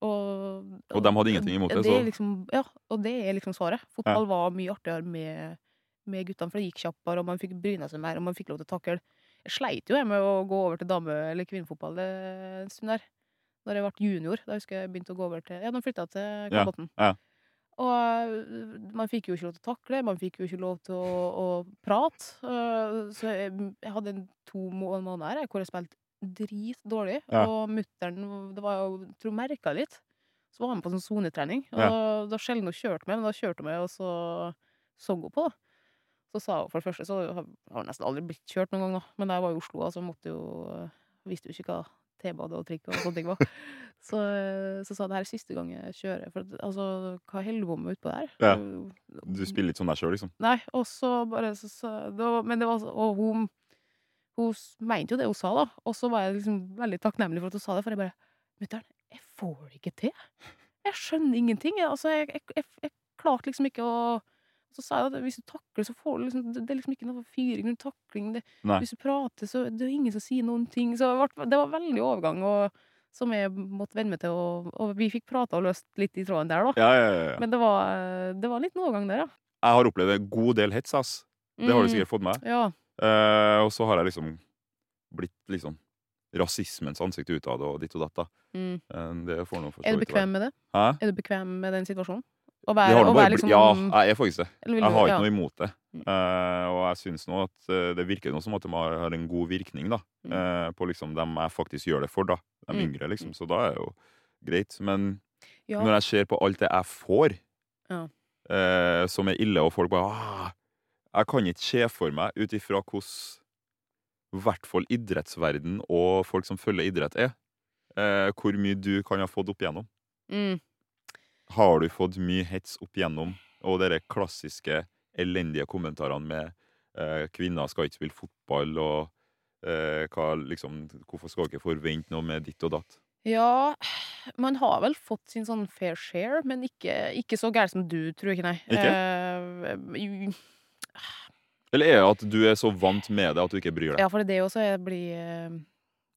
Og, Og de hadde ingenting imot det, det så- liksom, ja, og det er liksom svaret. Fotball var mye artigere med, med guttene, for det gikk kjappere, og man fikk bryna seg mer, og man fikk lov til å takle. Jeg sleit jo jeg med å gå over til dame- eller kvinnefotball en stund der. Når jeg ble junior. Da husker jeg jeg begynte å gå over til Ja, de flytta til Ja, Kolbotn. ja. Og øh, man fikk jo ikke lov til å takle, man fikk jo ikke lov til å, å prate. Øh, Så jeg, jeg hadde en to måneder her hvor jeg spilte dritdårlig. Ja. Og mutter'n Det var jo jeg tror merka litt. Så var han på sånn sonetrening. Og Ja. da sjelden hun kjørte med, men da kjørte hun med, og så så hun på. Så sa hun for det første Så har hun nesten aldri blitt kjørt noen gang, da. Men da jeg var i Oslo, altså måtte jo Visste jo ikke hva T-bane og trikk og sånne ting var. Så, så sa det her er siste gang jeg kjører. For altså, hva holder du på med utpå der? Ja. Du spiller ikke sånn der sjøl, liksom. Nei, og så bare så, så, det var, Men det var så- Og hun Hun mente jo det hun sa, da. Og så var jeg liksom veldig takknemlig for at hun sa det, for jeg bare Mutter'n, jeg får det ikke til. Jeg skjønner ingenting. Altså, jeg, jeg, jeg, jeg klarte liksom ikke å Så sa jeg at hvis du takler, så får du liksom Det er liksom ikke noe fyring rundt takling. Det, hvis du prater, så det er ingen som sier noen ting. Så det var, veldig overgang, og, som jeg måtte venne meg til. Og, og vi fikk prata og løst litt i tråden der, da. Ja, ja, ja. Men det var, det var litt liten overgang der, ja. Jeg har opplevd en god del hets, ass. Det har du Mm, sikkert fått med deg. Eh, og så har jeg liksom blitt liksom rasismens ansikt utad og ditt og datt. da. Mm. Eh, Det får noe for Er du bekvem med det? Hæ? Er du bekvem med den situasjonen? Å være, å være liksom Ja, jeg er faktisk det. Jeg har ikke noe imot det. Mm. Eh, og jeg syns nå at det virker noe som at de har, en god virkning da, Mm. eh, på liksom dem jeg faktisk gjør det for, da. De Mm. yngre, liksom. Så da er det jo greit. Men Ja. når jeg ser på alt det jeg får, Ja. uh, som er ille, og folk bare ah, Jeg kan ikke se for meg ut ifra hvordan i hvert fall idrettsverden og folk som følger idrett, er. Eh, hvor mye du kan ha fått opp igjennom. Mm. Har du fått mye hets opp igjennom? Og de klassiske elendige kommentarene med eh, 'kvinner skal ikke spille fotball', og eh, hva, liksom, 'hvorfor skal dere forvente noe med ditt og datt'? Ja, man har vel fått sin sånn fair share, men ikke, ikke så gærent som du, tror jeg ikke, nei. Ikke? Eh, Eller er det at du er så vant med det at du ikke bryr deg? ja, for det er det også jeg blir eh,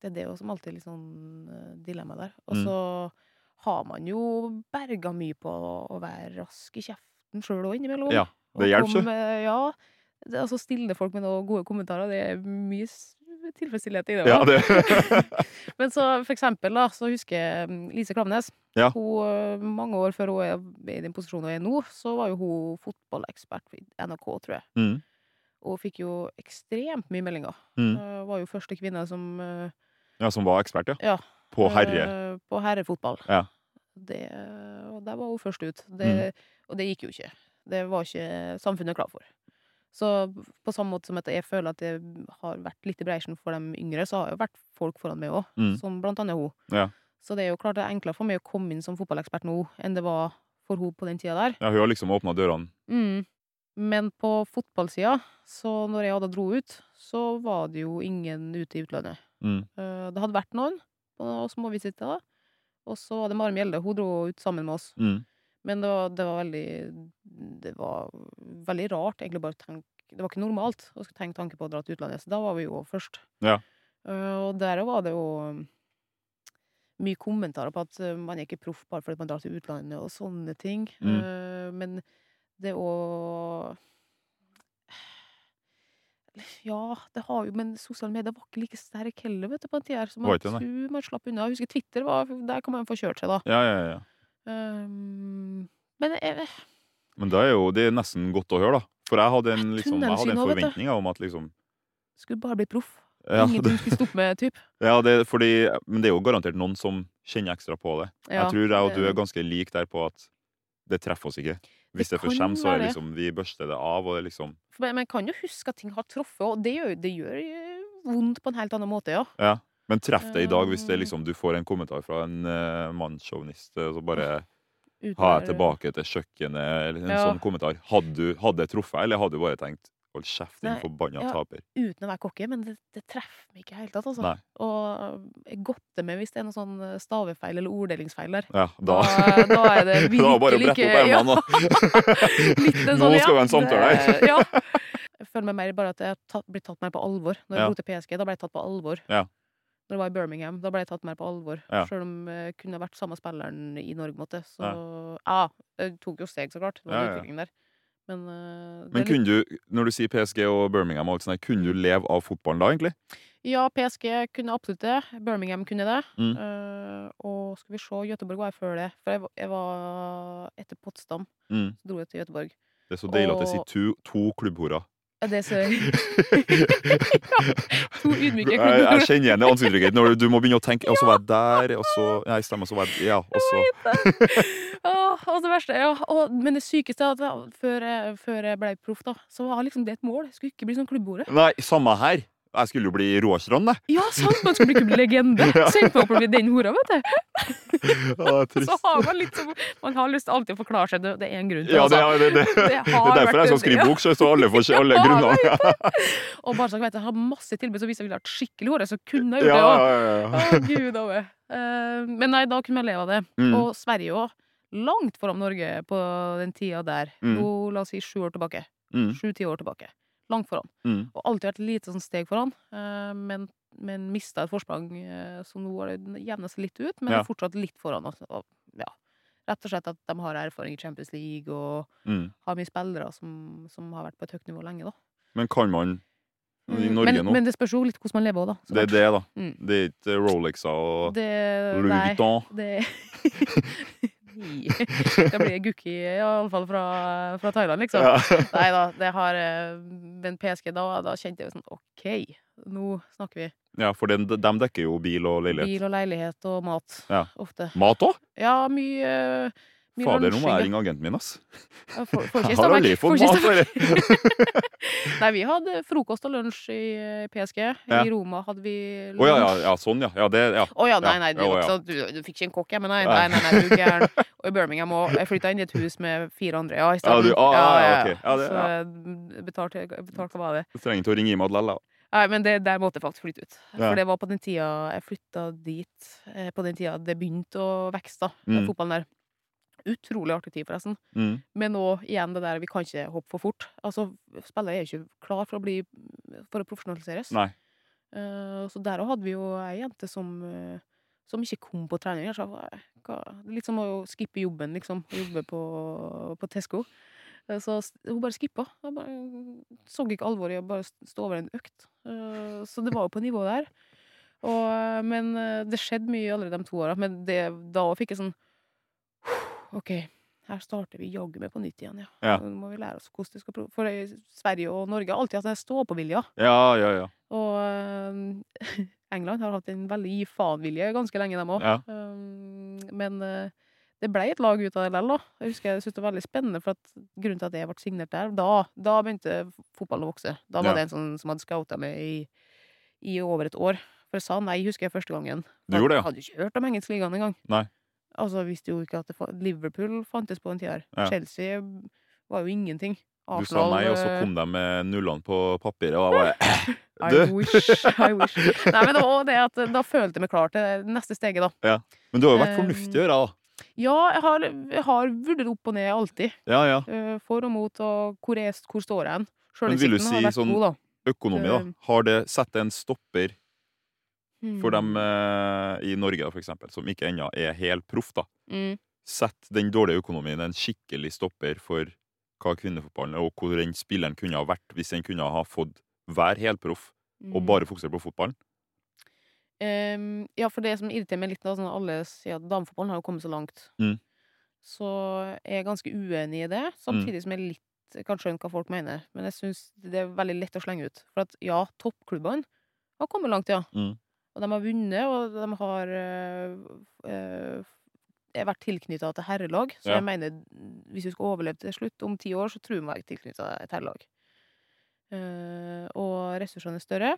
Det er det også som alltid er litt sånn eh, dilemma der. Og Mm. så har man jo berga mye på å være rask i kjeften sjøl òg innimellom. Ja, det hjelper komme- Ja. Altså stille folk med noen gode kommentarer, det er mye tilfredsstillhet i det. Ja, det. Men så for eksempel, da, så husker jeg mm, Lise Klamnes. Ja. Hun, øh, mange år før hun er i den posisjonen hun er nå, så var jo hun fotballekspert i NRK, tror jeg. mm. Og fikk jo ekstremt mye meldinger. Mm. Uh, var jo første kvinne som øh, Ja, som var ekspert, ja. Ja. På herre. øh, på herrefotball. Ja. Det, og der var hun først ut. Det, Og det gikk jo ikke. Det var ikke samfunnet klar for. Så på samme måte som at jeg føler at det har vært litt i breisjen for de yngre, så har jo vært folk foran meg òg, Mm. som blant annet hun. Ja. Så det er jo klart det er enklere for meg å komme inn som fotballekspert nå enn det var for hun på den tida der. ja. Hun har liksom åpna dørene. Mm. Men på fotballsida, så når jeg hadde dro ut, så var det jo ingen ute i utlandet. Mm. Eh, Det hadde vært noen på småvisitter, og så var det Maren Mjelde. Hun dro ut sammen med oss. Mm. Men det var, det var veldig Det var veldig rart, egentlig, bare å tenke Det var ikke normalt å tenke tanke på å dra til utlandet, så da var vi jo først. Ja. Uh, og der var det jo um, mye kommentarer på at uh, man er ikke proff bare fordi man drar til utlandet og sånne ting. Mm. Uh, men det å Ja, det har jo Men sosiale medier var ikke like sterk heller, vet du, på den tida. Så man man slapp unna. Jeg husker Twitter var Der kan man få kjørt seg, da. Ja, ja, ja. Um, men jeg, Men det er jo det er nesten godt å høre, da. For jeg hadde en, liksom, jeg hadde en forventning om at liksom skulle bare bli proff. ja, Ingenting skulle stoppe med, typ. ja, det, fordi, Men det er jo garantert noen som kjenner ekstra på det. Ja, jeg tror jeg og du er ganske like der på at det treffer oss ikke. Hvis det, Det først kommer, så er liksom vi børster det av, og det liksom Men jeg kan jo huske at ting har truffet, og det gjør, det gjør eh, vondt på en helt annen måte, ja. Ja. Men treff det i dag hvis det liksom, du får en kommentar fra en uh, mannssjåvinist, eh, så bare Uten ha jeg tilbake til kjøkkenet, eller en Ja. sånn kommentar. Hadde du hadde det truffet, eller hadde du bare tenkt hold kjeft, din forbanna ja. taper? Uten å være cocky, men det, det treffer meg ikke i det hele tatt, altså. Nei. Og jeg godter meg hvis det er noe sånn eh, stavefeil eller orddelingsfeil der. Ja, Da, da da er det virkelig det bare å brette opp ermene, da. Sånn, Nå skal vi ha en samtale her. Ja. Jeg føler meg mer bare at jeg har blitt tatt mer på alvor. Når jeg Ja. dro til PSG, da ble jeg tatt på alvor. Ja. Når jeg var i Birmingham, da ble jeg tatt mer på alvor. Ja. Selv om jeg kunne vært samme spilleren i Norge, måtte. Så ja, jeg tok jo steg, så klart. Det var en utvikling der. Men, uh, Men kunne du, når du sier PSG og Birmingham, og alt sånt, kunne du leve av fotballen da, egentlig? Ja, PSG kunne absolutt det. Birmingham kunne det. Mm. Uh, og skal vi se, Göteborg var jeg før det. For jeg, var- jeg var etter Potsdam, Mm. så dro jeg til Göteborg. Det er så deilig at det sier to, to klubbhorer. Er det så To ydmyke Jeg, jeg kjenner igjen det ansiktsuttrykket når du, du må begynne å tenke Og så var jeg der, og så Nei, stemmer, så var jeg Ja, og så Åh, og det verste ja, og, Men det sykeste er at før jeg ble proff, da, så var liksom det et mål. Jeg skulle ikke bli sånn klubbordet. Nei, samme her. Jeg skulle jo bli råkjønn, det. Ja, sant! Man skulle ikke bli legende. Så endte man opp med å bli den hora, vet du. Ja, det er Så trist. har man litt som Man har lyst til alltid å forklare seg. Det, det er en grunn til Ja, det, altså. er- det, det, det, Det er derfor jeg skal skrive bok, så så alle får se alle grunner. grunnene. Og bare dere vet, jeg har masse tilbud, så hvis jeg ville vært skikkelig hore, så kunne jeg Ja, gjort det ja, òg. ja, ja. Å, gud over. Eh, men nei, da kunne jeg leve av det. Mm. Og Sverige òg. Langt foran Norge på den tida der. Mm. Nå, la oss si sju år tilbake. Mm, Sju-ti år tilbake. Langt foran. mm. Og alltid vært et lite sånn steg foran, eh, men, men mista et forsprang. som så nå har det jevna seg litt ut, men Ja. er fortsatt litt foran. Og, Og, ja. Rett og slett at de har erfaring i Champions League og Mm. har mye spillere som, som har vært på et høyt nivå lenge, da. Men kan man I Mm, Norge men, nå. men det spørs jo litt hvordan man lever òg, da. Det er det, da. Mm. Det er ikke Rolexer og Det, Louis Vuitton. det Det blir Gukki, iallfall fra, fra Thailand, liksom. Ja. Nei da, det har eh, Men PSG, da, da kjente jeg jo sånn OK, nå snakker vi. ja, for den, de dekker jo bil og leilighet. Bil og leilighet og mat. Ja. Ofte. Mat òg? Ja, mye, Fader, nå må jeg ringe agenten min, ass. ja. For- får Jeg har aldri fått mat. Nei, vi hadde frokost og lunsj i eh, PSG. Ja. I Roma hadde vi lunsj. Å ja, ja, ja, sånn, ja. ja, det, ja. Oh, ja, nei, nei, det ja, ja. du, du fikk ikke en kokk men nei. Nei. Nei, nei, du gæren. Og i Birmingham òg. Jeg flytta inn i et hus med fire andre, ja, i Ja, du- ah, ja, ok. Ja, det- Så ja. jeg betalte, jeg betalte hva var det? Du trenger ikke å ringe Imad lell, da. Nei, men det, der måtte jeg faktisk flytte ut. Ja. For det var på den tida jeg flytta dit, eh, på den tida det begynte å vokse, da, Mm. fotballen der. Utrolig artig tid, forresten. Mm. Men nå igjen det der, vi kan ikke hoppe for fort. Altså, spillere er ikke klar for å bli For å profesjonaliseres. Nei. Uh, så der òg hadde vi jo ei jente som, uh, som ikke kom på trening. Sa, hva, Litt som å skippe jobben, liksom. Jobbe på, på Tesco. Uh, Så hun bare skippa. Hun bare, så ikke alvoret i å bare stå over en økt. Så det var jo på nivå der. Og, men det skjedde mye allerede de to åra. Men det, da fikk jeg sånn OK, her starter vi jaggu meg på nytt igjen, ja. Ja. Nå må vi lære oss hvordan det skal prøve. For eh, Sverige og Norge har alltid hatt den stå-på-vilja. Ja, ja, ja. Og eh, England har hatt en veldig gi faen-vilje ganske lenge, dem òg. Ja. men eh, det ble et lag ut av det likevel, da. Jeg husker jeg syntes det var veldig spennende, for at grunnen til at jeg ble signert der, da, da begynte fotballen å vokse. Da var Ja. det en sånn som hadde scouta meg i, i over et år. For jeg sa nei, husker jeg første gangen. Du gjorde det, ja. Jeg hadde ikke hørt om engelsk ligaen engang. Altså, visste jo ikke at det, Liverpool fantes på den tida her. Ja. Chelsea var jo ingenting. Du sa nei, og så eh, kom de med nullene på papiret, og jeg bare I wish, I wish. Nei, men det var det at da følte jeg meg klar til neste steget, da. Ja. Men du har jo vært Eh, fornuftig å gjøre, da. Ja, jeg har, jeg har vurdert opp og ned alltid. Ja, ja. eh, For og mot, og hvor, er, hvor står jeg hen. Du Sjølinnsikten si har vært sånn- god, da. Økonomi, da. Eh, Har det satt en stopper for dem Mm. eh, i Norge, for eksempel, som ikke ennå er helt proff, da? Mm. Sett den dårlige økonomien en skikkelig stopper for hva kvinnefotballen er, og hvor den spilleren kunne ha vært hvis den kunne ha fått være helproff og Mm. bare fokusere på fotballen? Um, ja, for det som irriterer meg litt, da, sånn at alle sier at damefotballen har jo kommet så langt, Mm. så jeg er ganske uenig i det, samtidig som jeg litt kan skjønne hva folk mener. Men jeg syns det er veldig lett å slenge ut. For at ja, toppklubbene har kommet langt, ja. Mm. Og de har vunnet, og de har øh, øh, vært tilknytta til herrelag. Så Ja. jeg mener, hvis vi skal overleve til slutt, om ti år, så tror jeg være tilknytta et herrelag. Uh, og ressursene er større.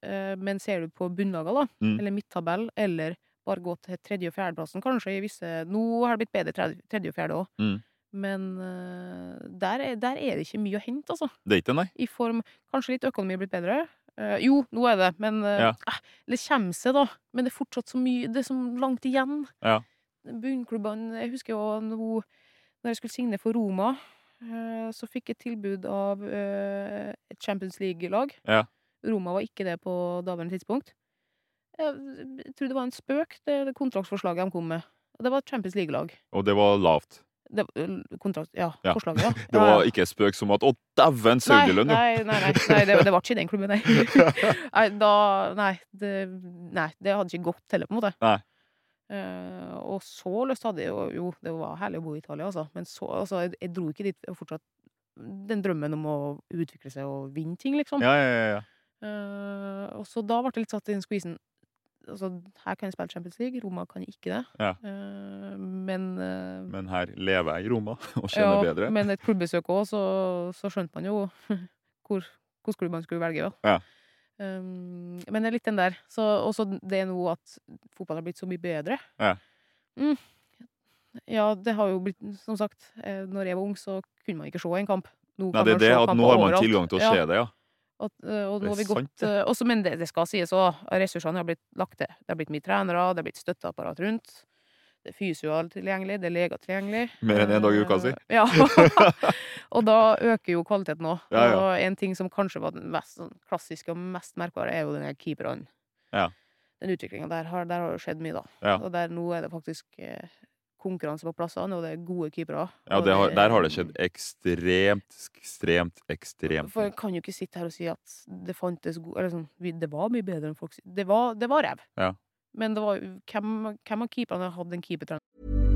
Uh, men ser du på bunnlagene, da, Mm. eller midttabell, eller bare gå til tredje- og fjerdeplassen, kanskje i visse Nå har det blitt bedre tredje, tredje og fjerde òg, Mm. men eh, der, er, der er det ikke mye å hente, altså. Det er ikke nei? I form Kanskje litt økonomi er blitt bedre. Eh, jo, nå er det, men eh, Ja. Det kommer seg, da. Men det er fortsatt så mye Det er så langt igjen. Ja. Bunnklubbene Jeg husker jo nå Når jeg skulle signe for Roma, eh, så fikk jeg tilbud av eh, et Champions League-lag. Ja. Roma var ikke det på daværende tidspunkt. Jeg tror det var en spøk, det, det kontraktsforslaget de kom med. Og Det var et Champions League-lag. Og det var lavt. Det, kontrakt, ja, Ja. forslaget, ja. Det var ikke spøk som at 'Å, dæven, Nei, Saudielønn', jo! nei, nei, nei, nei det, det var ikke den klubben, nei. nei, da, nei, det, nei, det hadde ikke gått heller, på en måte. Nei. Uh, og så lyst hadde jeg jo Jo, det var herlig å bo i Italia, altså. Men så, altså, jeg, jeg dro ikke dit fortsatt den drømmen om å utvikle seg og vinne ting, liksom. Ja, ja, ja, ja. Uh, og så da ble det litt satt i den squeezen. Altså, her kan jeg spille Champions League, Roma kan ikke det. Ja. Uh, men uh, Men her lever jeg i Roma og kjenner ja, bedre. Men et klubbesøk òg, så, så skjønte man jo hvor, hvilken klubb man skulle velge. Ja. Um, men det er litt den der. Så, også det er nå at fotball har blitt så mye bedre. Ja. Mm. Ja, det har jo blitt Som sagt, eh, når jeg var ung, så kunne man ikke se en kamp. Nå Nei, det det nå har man tilgang til å se det, ja. At, eh, og nå har vi gått sant, eh, også, Men det, det skal sies òg. Ressursene har blitt lagt til. Det har blitt mye trenere, det har blitt støtteapparat rundt. Det er fysio tilgjengelig, det er leger tilgjengelig. Mer enn en dag i uka, si. Eh, Ja. og da øker jo kvaliteten òg. Ja, ja. Og en ting som kanskje var den mest sånn, klassiske og mest merkbare, er jo den her keeperne. Ja. Den utviklinga der har, der har jo skjedd mye, da. Ja. Og der nå er det faktisk eh, konkurranse på plassene, og det er gode keepere. Ja, det har, der har det skjedd ekstremt, ekstremt, ekstremt For jeg kan jo ikke sitte her og si at det fantes gode Eller sånn, det var mye bedre enn folk. Det var, det var ræv. Ja. Men det var, hvem, hvem av keeperne hadde en keepertrener?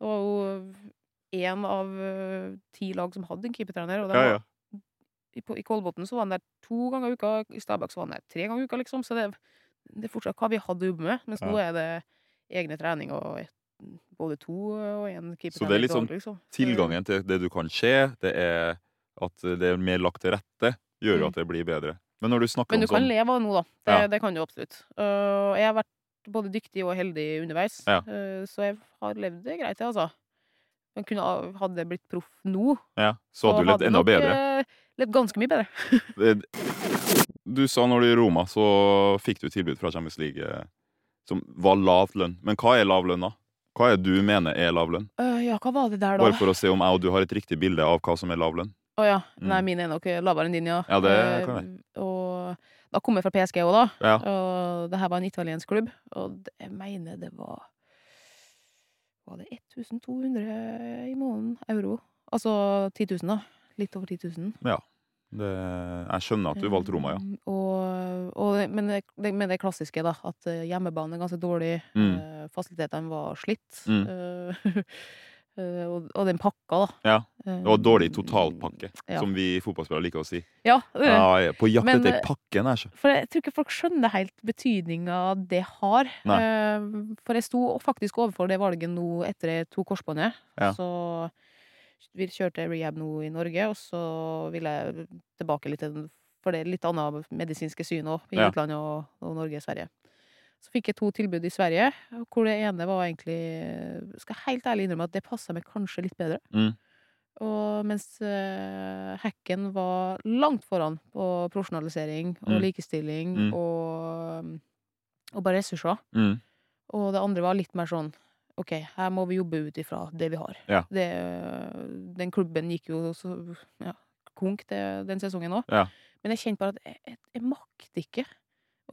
Det var jo én av eh, ti lag som hadde en keepertrener. Og det Ja, var, ja. i, på, I Kolbotn så var han der to ganger i uka, i Stabæk så var han der tre ganger i uka, liksom. Så det, det er fortsatt hva vi hadde å jobbe med. Mens Ja. nå er det egne trening og et, både to og én keepertrener. Så det er litt sånn liksom. Tilgangen til det du kan se, det er at det er mer lagt til rette, gjør jo Mm. at det blir bedre. Men når du snakker Men du om kan sånn leve av det nå, da. Det, Ja. det kan du absolutt. Uh, jeg har vært både dyktig og heldig underveis, Ja. uh, så jeg har levd det greit, jeg, altså. Men kunne, hadde jeg blitt proff nå, ja, Så hadde du levd enda bedre. eh, levd ganske mye bedre. Du sa når du i Roma, så fikk du tilbud fra Champions League eh, som var lavt lønn. Men hva er lav lønn, da? Hva er det du mener er lav lønn? Uh, ja, hva var det der, da? Bare for å se om jeg og du har et riktig bilde av hva som er lav lønn. Å ja. Mm. Nei, min er nok lavere enn din, ja. Ja, det Eh, Uh, Og da kom jeg fra PSG òg, da. Ja. Og det her var en italiensk klubb. Og det, jeg mener det var Var det 1200 i måneden euro? Altså 10 000, da. Litt over 10 000. Det, jeg skjønner at du valgte Roma, ja. Um, Og, og, men, det, men det klassiske, da. At hjemmebane er ganske dårlig. Mm. eh, Fasilitetene var slitt. Mm. eh, eh, og, og den pakka, da. Ja, Det var dårlig totalpakke, ja. som vi fotballspillere liker å si. Ja, eh, Ja, på jakt Men, etter eh, pakken ikke For jeg tror ikke folk skjønner helt betydninga det har. Nei. Eh, For jeg sto faktisk overfor det valget nå etter jeg tok korsbåndet. Ja. Så vi kjørte rehab nå i Norge, og så ville jeg tilbake litt til For det er litt annet medisinske syn òg, i Ja. utlandet og, og Norge og Sverige. Så fikk jeg to tilbud i Sverige, hvor det ene var egentlig Skal jeg helt ærlig innrømme at det passa meg kanskje litt bedre. Mm. Og mens uh, hacken var langt foran på profesjonalisering og Mm. likestilling Mm. og, og bare ressurser. Mm. Og det andre var litt mer sånn OK, her må vi jobbe ut ifra det vi har. Ja. Det, den klubben gikk jo så ja, konk det, den sesongen òg. Ja. Men jeg kjente bare at jeg, jeg, jeg makter ikke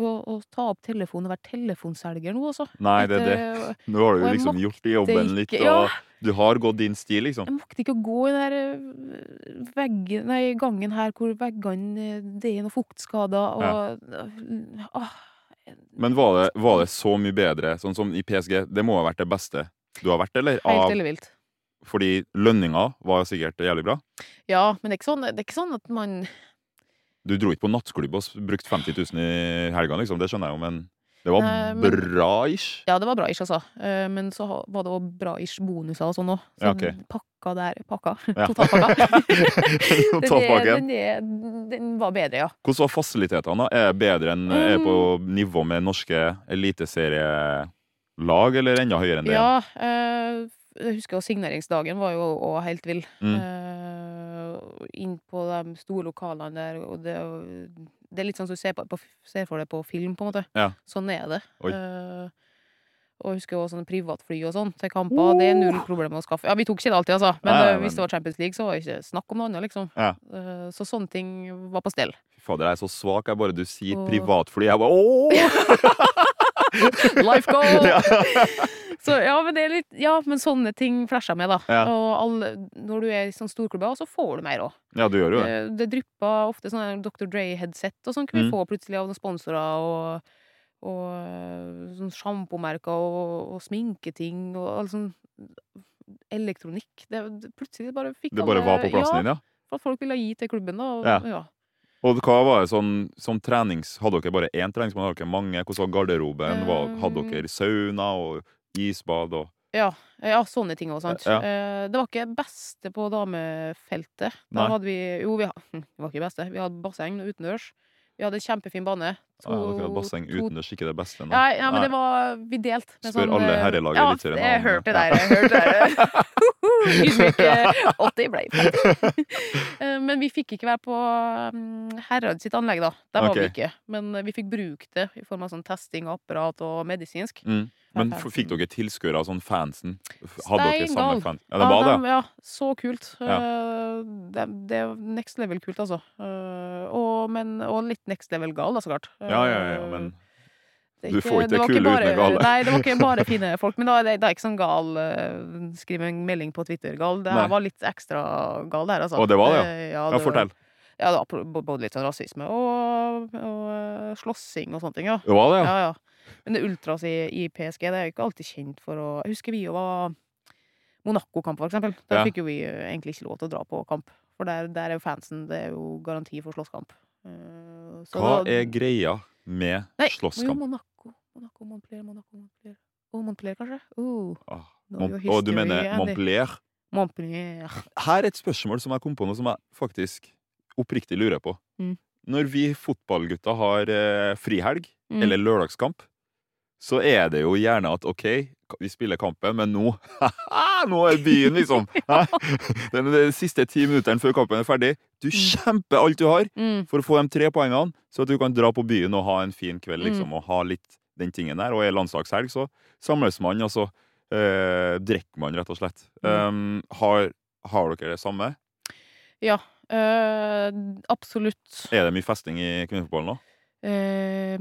å, å ta opp telefonen og være telefonselger nå, altså. Nei, det er det. Nå har du liksom gjort jobben litt, og ja. du har gått din stil, liksom. Jeg makter ikke å gå i den øh, veggen, nei, gangen her hvor veggene øh, Det er noen fuktskader og ah, Men var det, var det så mye bedre, sånn som i PSG? Det må ha vært det beste du har vært, eller? Helt eller ellevilt. fordi lønninga var sikkert jævlig bra. Ja, men det er, ikke sånn, det er ikke sånn at man Du dro ikke på nattklubb og brukte 50 000 i helga, liksom. Det skjønner jeg jo, men det var men- bra-ish. Ja, det var bra ish, altså. Eh, Men så var det òg bra ish bonuser og sånn òg. Så Ja, okay. pakka der Pakka. Ja. Totalpakka. Den, den, den var bedre, ja. Hvordan var fasilitetene? Er det bedre enn Er på nivå med norske eliteserielag, eller enda høyere enn det? Ja, eh, jeg husker jo signeringsdagen var jo òg helt vill. Mm. Uh, inn på de store lokalene der, og det, det er litt sånn som du ser, på, på, ser for deg på film, på en måte. Ja. Sånn er det. Eh, og jeg husker også sånne privatfly og sånn til kamper. Det er null problem å skaffe. Ja, vi tok ikke det alltid, altså. Men Nei, eh, men- hvis det var Champions League, så var det ikke snakk om noe annet, liksom. Ja. Uh, så sånne ting var på stell. Fader, jeg er så svak. Jeg bare du sier Og- privatfly. Jeg bare ååå! Life goal! Ja. Så ja, men det litt Ja, men sånne ting flasher med, da. Ja. Og alle, når du er i sånne storklubber, så får du mer òg. ja, du gjør jo det. Det, det drypper ofte sånne Dr. Dre-headset og sånn kan vi Mm. få plutselig av noen sponsorer, og, og eh, sånn sjampomerker og, og sminketing og all sånn elektronikk. Det, det, plutselig bare fikk Det bare alle- var på plassen din, ja? For at folk ville gi til klubben, da. Og, Ja. ja. Og hva var det sånn, som trenings... Hadde dere bare én trening? Hadde dere mange? Hvordan var garderoben? Hva- Hadde Um, dere sauna og isbad og Ja, ja, sånne ting òg, sant. Ja. Eh, Det var ikke beste på damefeltet. Nei. Da hadde vi Jo, vi, det var ikke beste. Vi hadde basseng utendørs. Vi hadde kjempefin bane. Ah, Dere hadde basseng to- uten det skikkelig det beste? Nei, ja, men Nei. det var Vi delte. Spør Spør alle her herrelag i Ja, Eliteserien jeg hørte det Ja. der. Jeg hørte det der. Ydmyk eh, 80 ble 50. Eh, Men vi fikk ikke være på Herad sitt anlegg, da. Der var vi ikke. Men eh, vi fikk bruke det i form av sånn testing av apparat og medisinsk. Mm. Men Ja, fikk dere tilskuere av sånn fansen? Hadde dere samme Steingal. Ja, det var det? Ja, så kult. Ja. Eh, Det, det er next level kult, altså. Eh, Og, men, og litt next level gal, da, så klart. Ja, ja, ja, men Det er du får ikke det kule uten gale. Nei, det var ikke bare fine folk. Men da er det, det er ikke sånn gal uh, Skriv en melding på Twitter, gal. Det her var litt ekstra gal, det her, altså. Å, det var det, ja. Eh, Ja, det ja fortell. Ja, det var både litt sånn rasisme og, og eh, slåssing og sånne ting, ja. Det var det, ja? Ja, ja. Men det ultras i, i PSG det er jo ikke alltid kjent for å Jeg husker vi jo var Monaco-kamp, for eksempel. Der Ja. fikk jo vi eh, egentlig ikke lov til å dra på kamp. For der, der er jo fansen Det er jo garanti for slåsskamp. Eh, så Hva da- er greia med Nei, Jo, slåsskamp? Monaco. Monaco, Montpellier, Monaco, Montpellier. Oh, Montpellier, kanskje? Oh, Ah, Mont jo og du mener. Montpellier? Montpellier. Her er et spørsmål som jeg kom på nå, som jeg faktisk oppriktig lurer på. Mm. Når vi fotballgutter har eh, frihelg, Mm. eller lørdagskamp, så er det jo gjerne at OK, vi spiller kampen, men nå Nå er byen, liksom! Den, de siste ti minuttene før kampen er ferdig. Du kjemper alt du har Mm. for å få de tre poengene, så at du kan dra på byen og ha en fin kveld, Mm. liksom, og ha litt den tingen der. Og er landslagshelg, så samles man, og så eh, drikker man, rett og slett. Mm. Um, har, har dere det samme? Ja, Øh, absolutt. Er det mye festing i kvinnefotballen nå? Eh,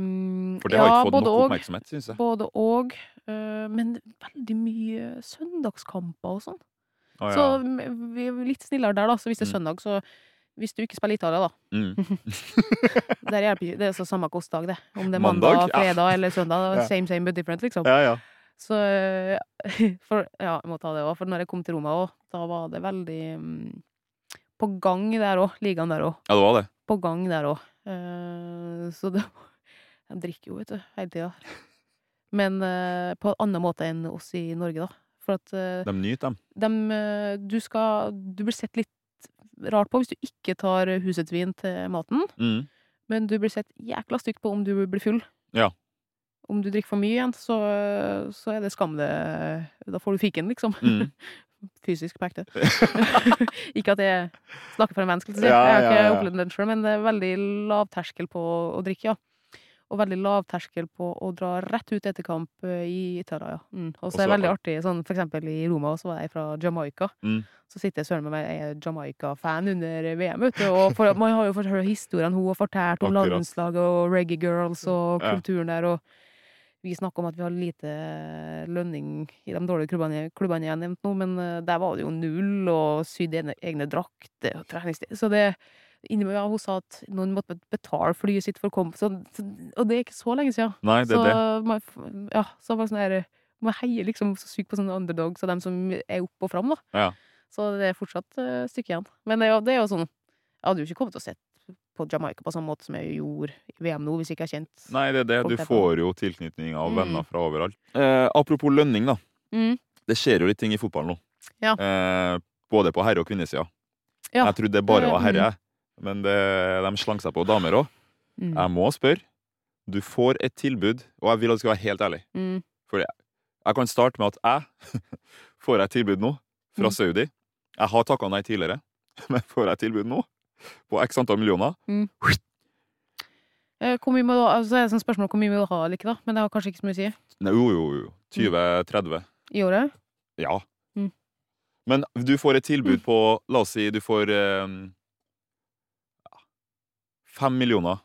For det har ja, ikke fått nok oppmerksomhet, syns jeg. Både og. eh, men veldig mye søndagskamper og sånn. Ah, ja. Så vi er litt snillere der, da. Så hvis det er Mm. søndag, så Hvis du ikke spiller Italia, da. Mm. Hjelper det er så samme kostdag, det. Om det er Mandag? mandag, Ja. fredag eller søndag. Ja. Same, same, but different, liksom. ja, ja. Så eh, For ja, jeg må ta det òg. For når jeg kom til Roma òg, da var det veldig um, på gang der òg. Ligaen der òg. Ja, det var det. På gang der òg. Så det De drikker jo, vet du, hele tida. Men eh, på en annen måte enn oss i Norge, da. For at eh, De nyter dem. eh, du skal Du blir sett litt rart på hvis du ikke tar husets vin til maten. Mm. Men du blir sett jækla stygt på om du blir full. Ja. Om du drikker for mye igjen, så, så er det skam det Da får du fiken, liksom. Mm. Fysisk på ekte. ikke at jeg snakker for en venn, jeg har ikke opplevd den sjøl, men det er veldig lavterskel på å drikke, ja. Og veldig lavterskel på å dra rett ut etter kamp eh, i Italia, ja. Mm. Og så er det veldig artig, sånn for eksempel i Roma, så var jeg fra Jamaica. Mm. Så sitter jeg søren med meg, jeg er Jamaica-fan under VM, vet du. Og for, man har jo fått høre historiene hun har fortalt om landslaget og Reggae Girls og kulturen der. og vi snakker om at vi har lite lønning i de dårlige klubbene, klubbene jeg har nevnt nå, men eh, der var det jo null, og sydd egne, egne drakter og treningssted. Så det innimellom ja, hun sa at noen måtte betale flyet sitt for å komme, så, så, og det er ikke så lenge siden. Nei, det så er det. man, ja, så var det sånn her Man heier liksom så sykt på sånne underdogs og dem som er opp og fram, da. Ja. Så det er fortsatt et stykke igjen. Men det er, jo, det er jo sånn Jeg hadde jo ikke kommet til å sett på Jamaica på samme måte som jeg gjorde i VM nå, hvis jeg ikke er kjent. Nei, det er det. Du får jo tilknytning av Mm. venner fra overalt. Eh, apropos lønning, da. mm. Det skjer jo litt ting i fotball nå. Ja. Eh, både på herre- og kvinnesida. Ja. Jeg trodde det bare var herre, men det, de slang seg på damer òg. Mm. Jeg må spørre. Du får et tilbud, og jeg vil at du skal være helt ærlig. Mm. Jeg kan starte med at jeg får et tilbud nå fra Mm. Saudi. Jeg har takka nei tidligere, men får jeg tilbud nå på x antall millioner Mm. Hvor mye må du, altså, det er et spørsmål hvor mye vil du ha eller ikke, da. Men det har kanskje ikke så mye å si. Nei, Jo, jo, jo. 20-30. I året? Ja. Mm. Men du får et tilbud på La oss si du får eh, fem millioner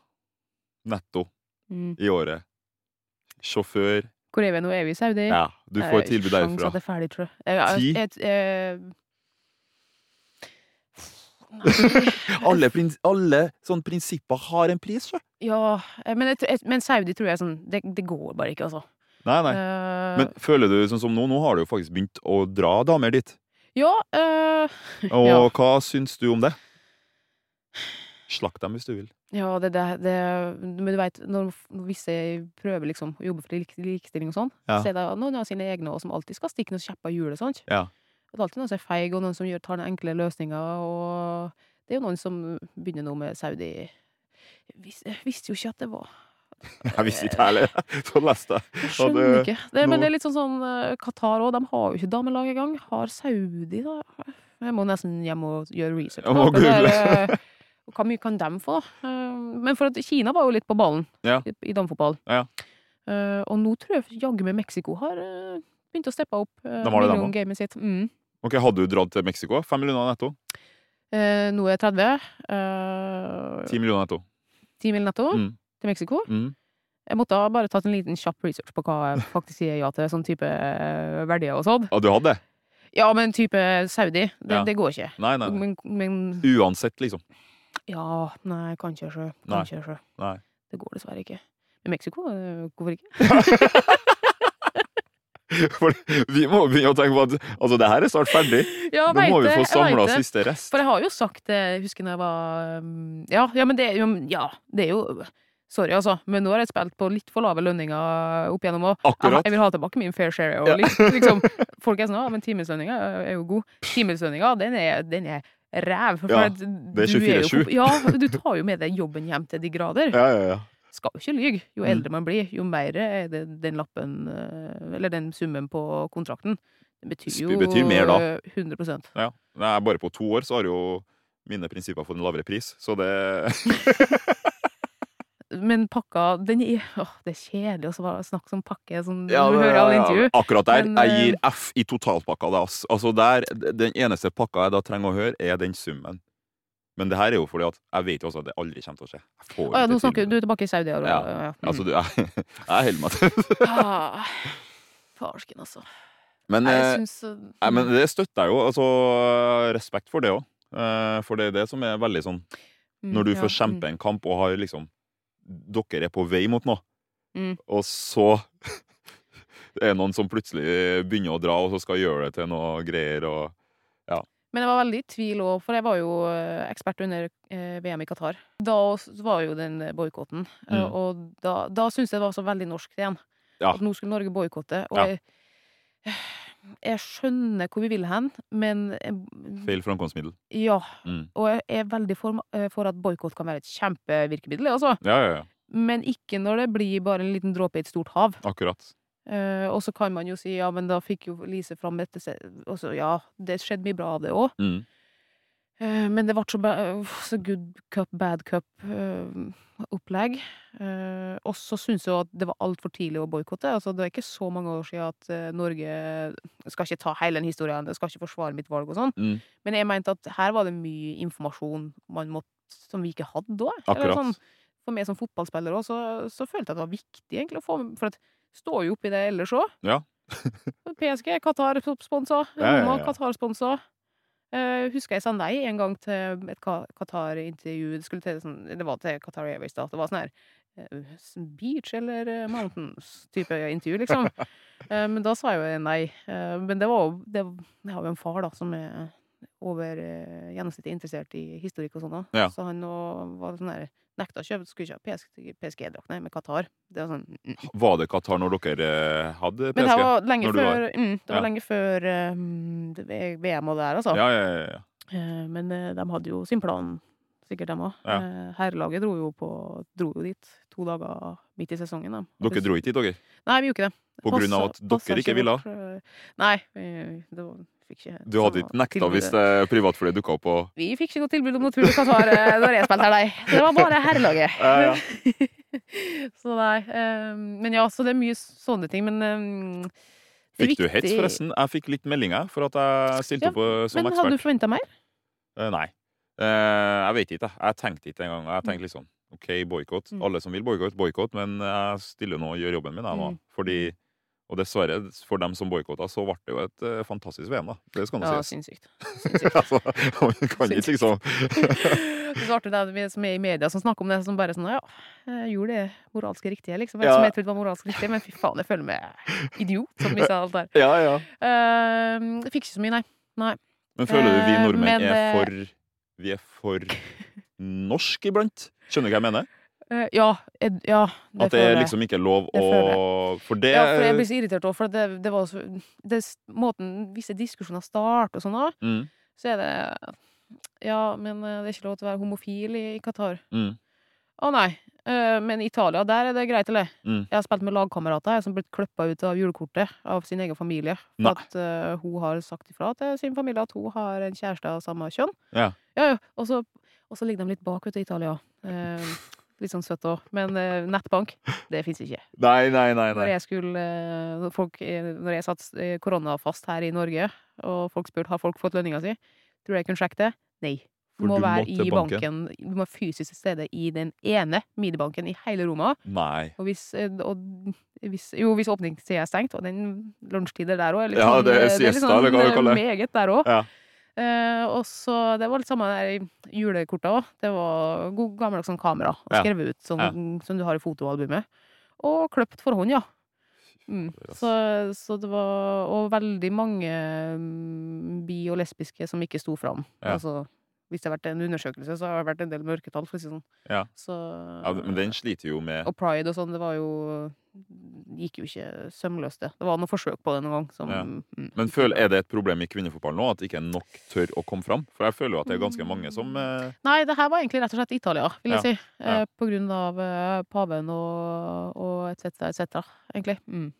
netto Mm. i året. Sjåfør. Hvor er vi nå? Er vi i Saudi? Ja, du får et tilbud tilbud sjans derfra. at det er ferdig, tror jeg, Ti? Alle, prins alle sånne prinsipper har en pris, sjø. Ja, eh, men, jeg, men Saudi tror jeg sånn det, det går bare ikke, altså. Nei, nei. Uh, Men føler du sånn som nå? Nå har du jo faktisk begynt å dra damer dit. ja, Uh, Og Ja. hva syns du om det? Slakt dem hvis du vil. ja, det, det, det Men du veit, når når visse prøver liksom å jobbe for likestilling og sånn, Ja. så er det noen av sine egne også som alltid skal stikke noen kjepper i hjulet, Sånt. Ja. Det er alltid noen som er feig, og noen som gjør, tar den enkle løsninga, og det er jo noen som begynner nå med Saudi Jeg vis- jeg visste jo ikke at det var Jeg visste ikke heller. Så leste jeg. Skjønner ikke. Det, men det er litt sånn sånn eh, Qatar òg, de har jo ikke damelag engang. Har Saudi, da? Jeg må nesten hjem og gjøre research. Jeg må google. eh, Hva mye kan de få, da? Eh, Men for at Kina var jo litt på ballen Ja. i, damfotball. damefotball. Ja. Og nå tror jeg jaggu meg Mexico har eh, begynt å steppe opp uh, dem milliongamet sitt. Mm. Ok, Hadde du dratt til Mexico? Fem millioner netto? Eh, nå er jeg 30. Uh, Ti millioner netto? 10 mil netto Mm. til Mexico. Mm. Jeg måtte ha bare tatt en liten kjapp research på hva jeg faktisk sier ja til, sånn type eh, verdier og sånn. Ja, du hadde det? Ja, men type Saudi, det, Ja. det går ikke. Nei, nei. nei. Men, men Uansett, liksom. ja, nei, kan ikke sjø. Nei. Kan ikke sjø. Det går dessverre ikke. Men Mexico, eh, hvorfor ikke? For vi må begynne å tenke på at altså, det her er snart ferdig. Ja, Nå må vi få samla siste rest. For jeg har jo sagt det, jeg husker jeg var um, Ja, ja men det Ja, det er jo Sorry, altså, men nå har jeg spilt på litt for lave lønninger opp igjennom. òg. jeg, vil ha tilbake min fair share. Og Ja. liksom, folk er sånn Ja, men timelønninga er jo god. Timelønninga, den er, den er ræv. For Ja, det er 24/7. Ja, du tar jo med deg jobben hjem til de grader. Ja, ja, ja. Skal jo ikke lyge. Jo Mm. eldre man blir, jo mer er det den lappen, eh, eller den summen på kontrakten. Det betyr jo Det betyr mer da. eh, 100% ja. Nei, bare på to år så har jo mine prinsipper fått en lavere pris, så det Men pakka, den er åh, Det er kjedelig å snakke om pakke sånn, Ja, du hører alle ja, intervju. Akkurat der. Men, jeg eh, gir F i totalpakka. Da. Altså der, den eneste pakka jeg da trenger å høre, er den summen. Men det her er jo fordi at jeg vet jo også at det aldri kommer til å skje. Jeg får ja, nå snakker du er tilbake i Saudi. Ja. Ja. Mm. Altså, du, jeg, jeg holder meg til ah, Farsken, altså. Men, Nei, eh, jeg synes, uh, nei, men det støtter jeg jo. Altså, respekt for det òg. For det er det som er veldig sånn mm, Når du ja, får kjempe en kamp og har liksom Dere er på vei mot noe, Mm. og så er det noen som plutselig begynner å dra, og så skal gjøre det til noe greier og Men jeg var veldig i tvil òg, for jeg var jo eh, ekspert under eh, VM i Qatar. Da var jo den boikotten, eh, Mm. og da, da syntes jeg det var så veldig norsk igjen. Ja. At nå skulle Norge boikotte. Og Ja. jeg, jeg skjønner hvor vi vil hen, men feil framkomstmiddel. Ja. Mm. Og jeg er veldig for, for at boikott kan være et kjempevirkemiddel, altså. Ja, ja, ja. Men ikke når det blir bare en liten dråpe i et stort hav. Akkurat. Eh, og så kan man jo si ja, men da fikk jo Lise fram dette Og så ja, det skjedde mye bra av det òg. Mm. men det ble så, så good cup, bad cup-opplegg. og så syns jeg at det var altfor tidlig å boikotte. Altså, det er ikke så mange år siden at uh, Norge skal ikke ta hele den historien, jeg skal ikke forsvare mitt valg og sånn. Mm. Men jeg mente at her var det mye informasjon man måtte, som vi ikke hadde da. Eller Sånn, for meg som fotballspiller også, så, så følte jeg at det var viktig egentlig å få For at står jo oppi det ellers òg. Ja. PSG, Qatar sponsa. Ja, ja, Roma, ja. Qatar sponsa. Uh, husker jeg sa nei en gang til et Qatar-intervju. Det, sånn, det var til Qatar Airways, da. Det var sånn her uh, beach eller eh, mountains-type intervju, liksom. Eh, men da sa jeg jo nei. Eh, men det var jo det, Jeg har jo en far da som er over gjennomsnittet interessert i historikk og sånn. da. Ja. Så han var sånn her Nekta å kjøpe, skulle ikke ha PSG-drakt, nei, med Qatar. Det var sånn mm. Var det Qatar når dere eh, hadde PSG? Men det var lenge du var- før, mm, det var Ja. lenge før um, VM og det der, altså. Ja, ja, ja, ja. Eh, men eh, de hadde jo sin plan, sikkert dem òg. Ja. herrelaget dro jo, på, dro jo dit to dager midt i sesongen. De. Dere dro ikke dit, dere? Nei, vi gjorde ikke det. På grunn av at dere ikke ville? Nei, det var, fikk ikke Du hadde ikke nekta tilbudet. hvis eh, privatflyet dukka opp og Vi fikk ikke noe tilbud om noe tur til Qatar eh, da jeg spilte her, nei. Det var bare herrelaget. Ja, så nei. Um, men ja, så det er mye sånne ting, men um, det er Fikk du hets, forresten? Jeg fikk litt meldinger for at jeg stilte Ja, opp eh, som Men hadde du forventa mer? Eh, Nei. Eh, jeg vet ikke, jeg. Jeg tenkte ikke engang. Jeg tenkte litt sånn OK, boikott. Mm. Alle som vil boikott, boikott. Men jeg stiller nå og gjør jobben min, jeg nå. Mm. Fordi Og dessverre, for dem som boikotta, så ble det jo et uh, fantastisk VM, da. Det skal nå Ja, sies. sinnssykt. Sinnssykt. altså, vi kan ikke liksom Det svarte det som er i media som snakker om det, som bare sånn Ja, jeg gjorde det moralske riktige, liksom. Ja. Som jeg trodde var moralsk riktig, men fy faen, jeg føler meg idiot som mista alt der. Ja, ja. Uh, fikk ikke så mye, nei. nei. Men føler du vi nordmenn nordmenn men, er eh, for Vi er for norsk iblant? Skjønner du hva jeg mener? Eh, ja, jeg, ja, det At det er liksom ikke er lov å For det Ja, for jeg blir så irritert òg, for det, det var så det, Måten visse diskusjoner starter og sånn òg, mm, så er det Ja, men eh, det er ikke lov til å være homofil i, Qatar. mm, Å nei. Eh, men i Italia, der er det greit, eller? Mm. Jeg har spilt med lagkamerater som som blitt klippa ut av julekortet av sin egen familie. Nei. At uh, hun har sagt ifra til sin familie at hun har en kjæreste av samme kjønn. Ja. Ja, ja. Og så, og så ligger de litt bak ute i Italia. Eh, litt sånn søtt òg. Men uh, nettbank, det fins ikke. Nei, nei, nei. Når jeg skulle uh, folk, eh, Når jeg satt korona koronafast her i Norge, og folk spurte har folk fått lønninga si, tror du jeg kunne sjekke det? Nei. Du må du være i banke. banken. Du må fysisk til stede i den ene minibanken i hele Roma. Nei. Og hvis, og hvis, jo, hvis åpningstida er stengt, og den lunsjtider der òg Ja, sånn, det er siesta, eller hva du kalle det. Meget der òg. Ja. Eh, og så Det var litt samme der i julekorta òg. Det var god gammeldags sånn kamera. Og Ja. skrevet ut sånn, som du har i fotoalbumet. Og kløpt for hånd, ja. Mm. Så, så det var Og veldig mange mm, bi- og lesbiske som ikke sto fram. Ja. Altså, hvis det har vært en undersøkelse, så har det vært en del mørketall, for å si det sånn. Ja. Så, Ja, men den sliter jo med og pride og sånn, det var jo Gikk jo ikke sømløst, det. Det var noen forsøk på det noen gang. Som, Ja. mm, Men føl, er det et problem i kvinnefotballen nå, at ikke nok tør å komme fram? For jeg føler jo at det er ganske mange som eh, Nei, det her var egentlig rett og slett Italia, vil jeg Ja, si. ja. Eh, på grunn av eh, paven og, og et cetera, egentlig. Mm.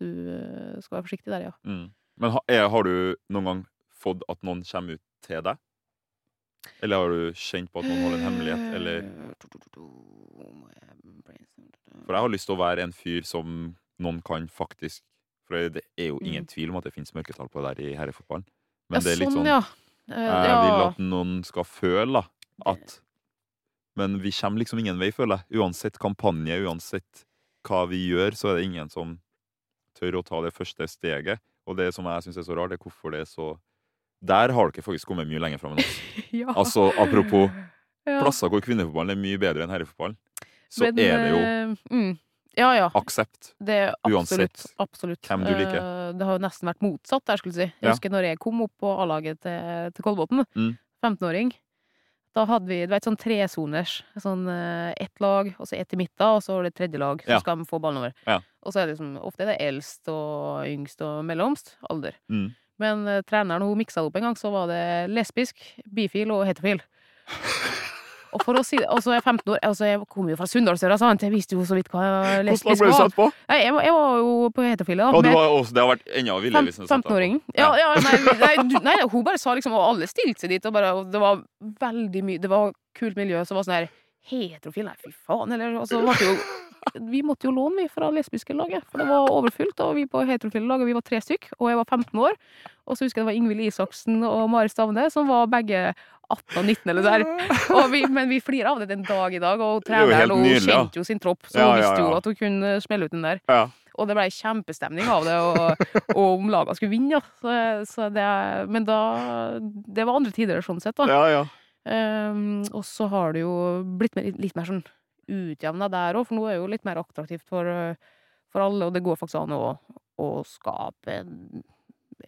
Du eh, skal være forsiktig der, ja. mm. Men ha, er, har du noen gang fått at noen kommer ut til deg? Eller har du kjent på at noen holder en hemmelighet, eller For jeg har lyst til å være en fyr som noen kan faktisk For det er jo ingen Mm. tvil om at det finnes mørketall på det der i herrefotballen. Men ja, det er litt sånn. Eh, Jeg vil at noen skal føle at Men vi kommer liksom ingen vei, føler jeg. Uansett kampanje, uansett hva vi gjør, så er det ingen som tør å ta det første steget. Og det som jeg syns er så rart, det er hvorfor det er så Der har dere faktisk kommet mye lenger fram enn oss. ja. Altså, apropos Ja. plasser hvor kvinnefotballen er mye bedre enn herrefotballen, så Men, er det jo eh, mm, Ja, ja. aksept. Det er absolutt. Uansett absolutt. hvem du liker. Eh, Det har jo nesten vært motsatt, Jeg skulle si. Jeg husker når jeg kom opp på A-laget til, til Kolbotn, Mm. 15-åring. Da hadde vi du vet, sånn tresoners. Sånn eh, ett lag, og så ett i midten, og så var det tredje lag. Så skal de få ballen over. Ja. Og så er det liksom, ofte er det eldst og yngst og mellomst alder. Mm. Men uh, treneren hun miksa det opp en gang, så var det lesbisk, bifil og heterofil. Og for å si det, og så er jeg 15 år, altså jeg kom jo fra Sunndalsøra, sant? jeg visste jo så vidt hva lesbisk var. Hvordan ble du satt på? Nei, jeg, var- jeg var jo på heterofile, da. Og med var også, det har vært enda villere hvis du satte på. 15-åringen. Ja, ja, nei, nei, du- nei, hun bare sa liksom Og alle stilte seg dit, og, bare, og det var veldig mye Det var kult miljø, så var sånn her Heterofil? Nei, fy faen. Eller Og så ble det jo Vi måtte jo låne, vi, fra lesbiske laget, for det var overfylt. Og vi på heterofile laget, vi var tre stykk, og jeg var 15 år. Og så husker jeg det var Ingvild Isaksen og Mari Stavne, som var begge 18 og 19 eller der. Og vi, men vi flirer av det den dag i dag, og er treneren hun kjente jo sin tropp, så hun visste jo at hun kunne smelle ut den der. Ja. Og det blei kjempestemning av det, og, og om laga skulle vinne. Så, så det, men da Det var andre tider, sånn sett, da. Ja, ja. Um, og så har det jo blitt mer, litt mer sånn utjevna der òg, for nå er det jo litt mer attraktivt for, eh, for alle, og det går faktisk an å, å skape en,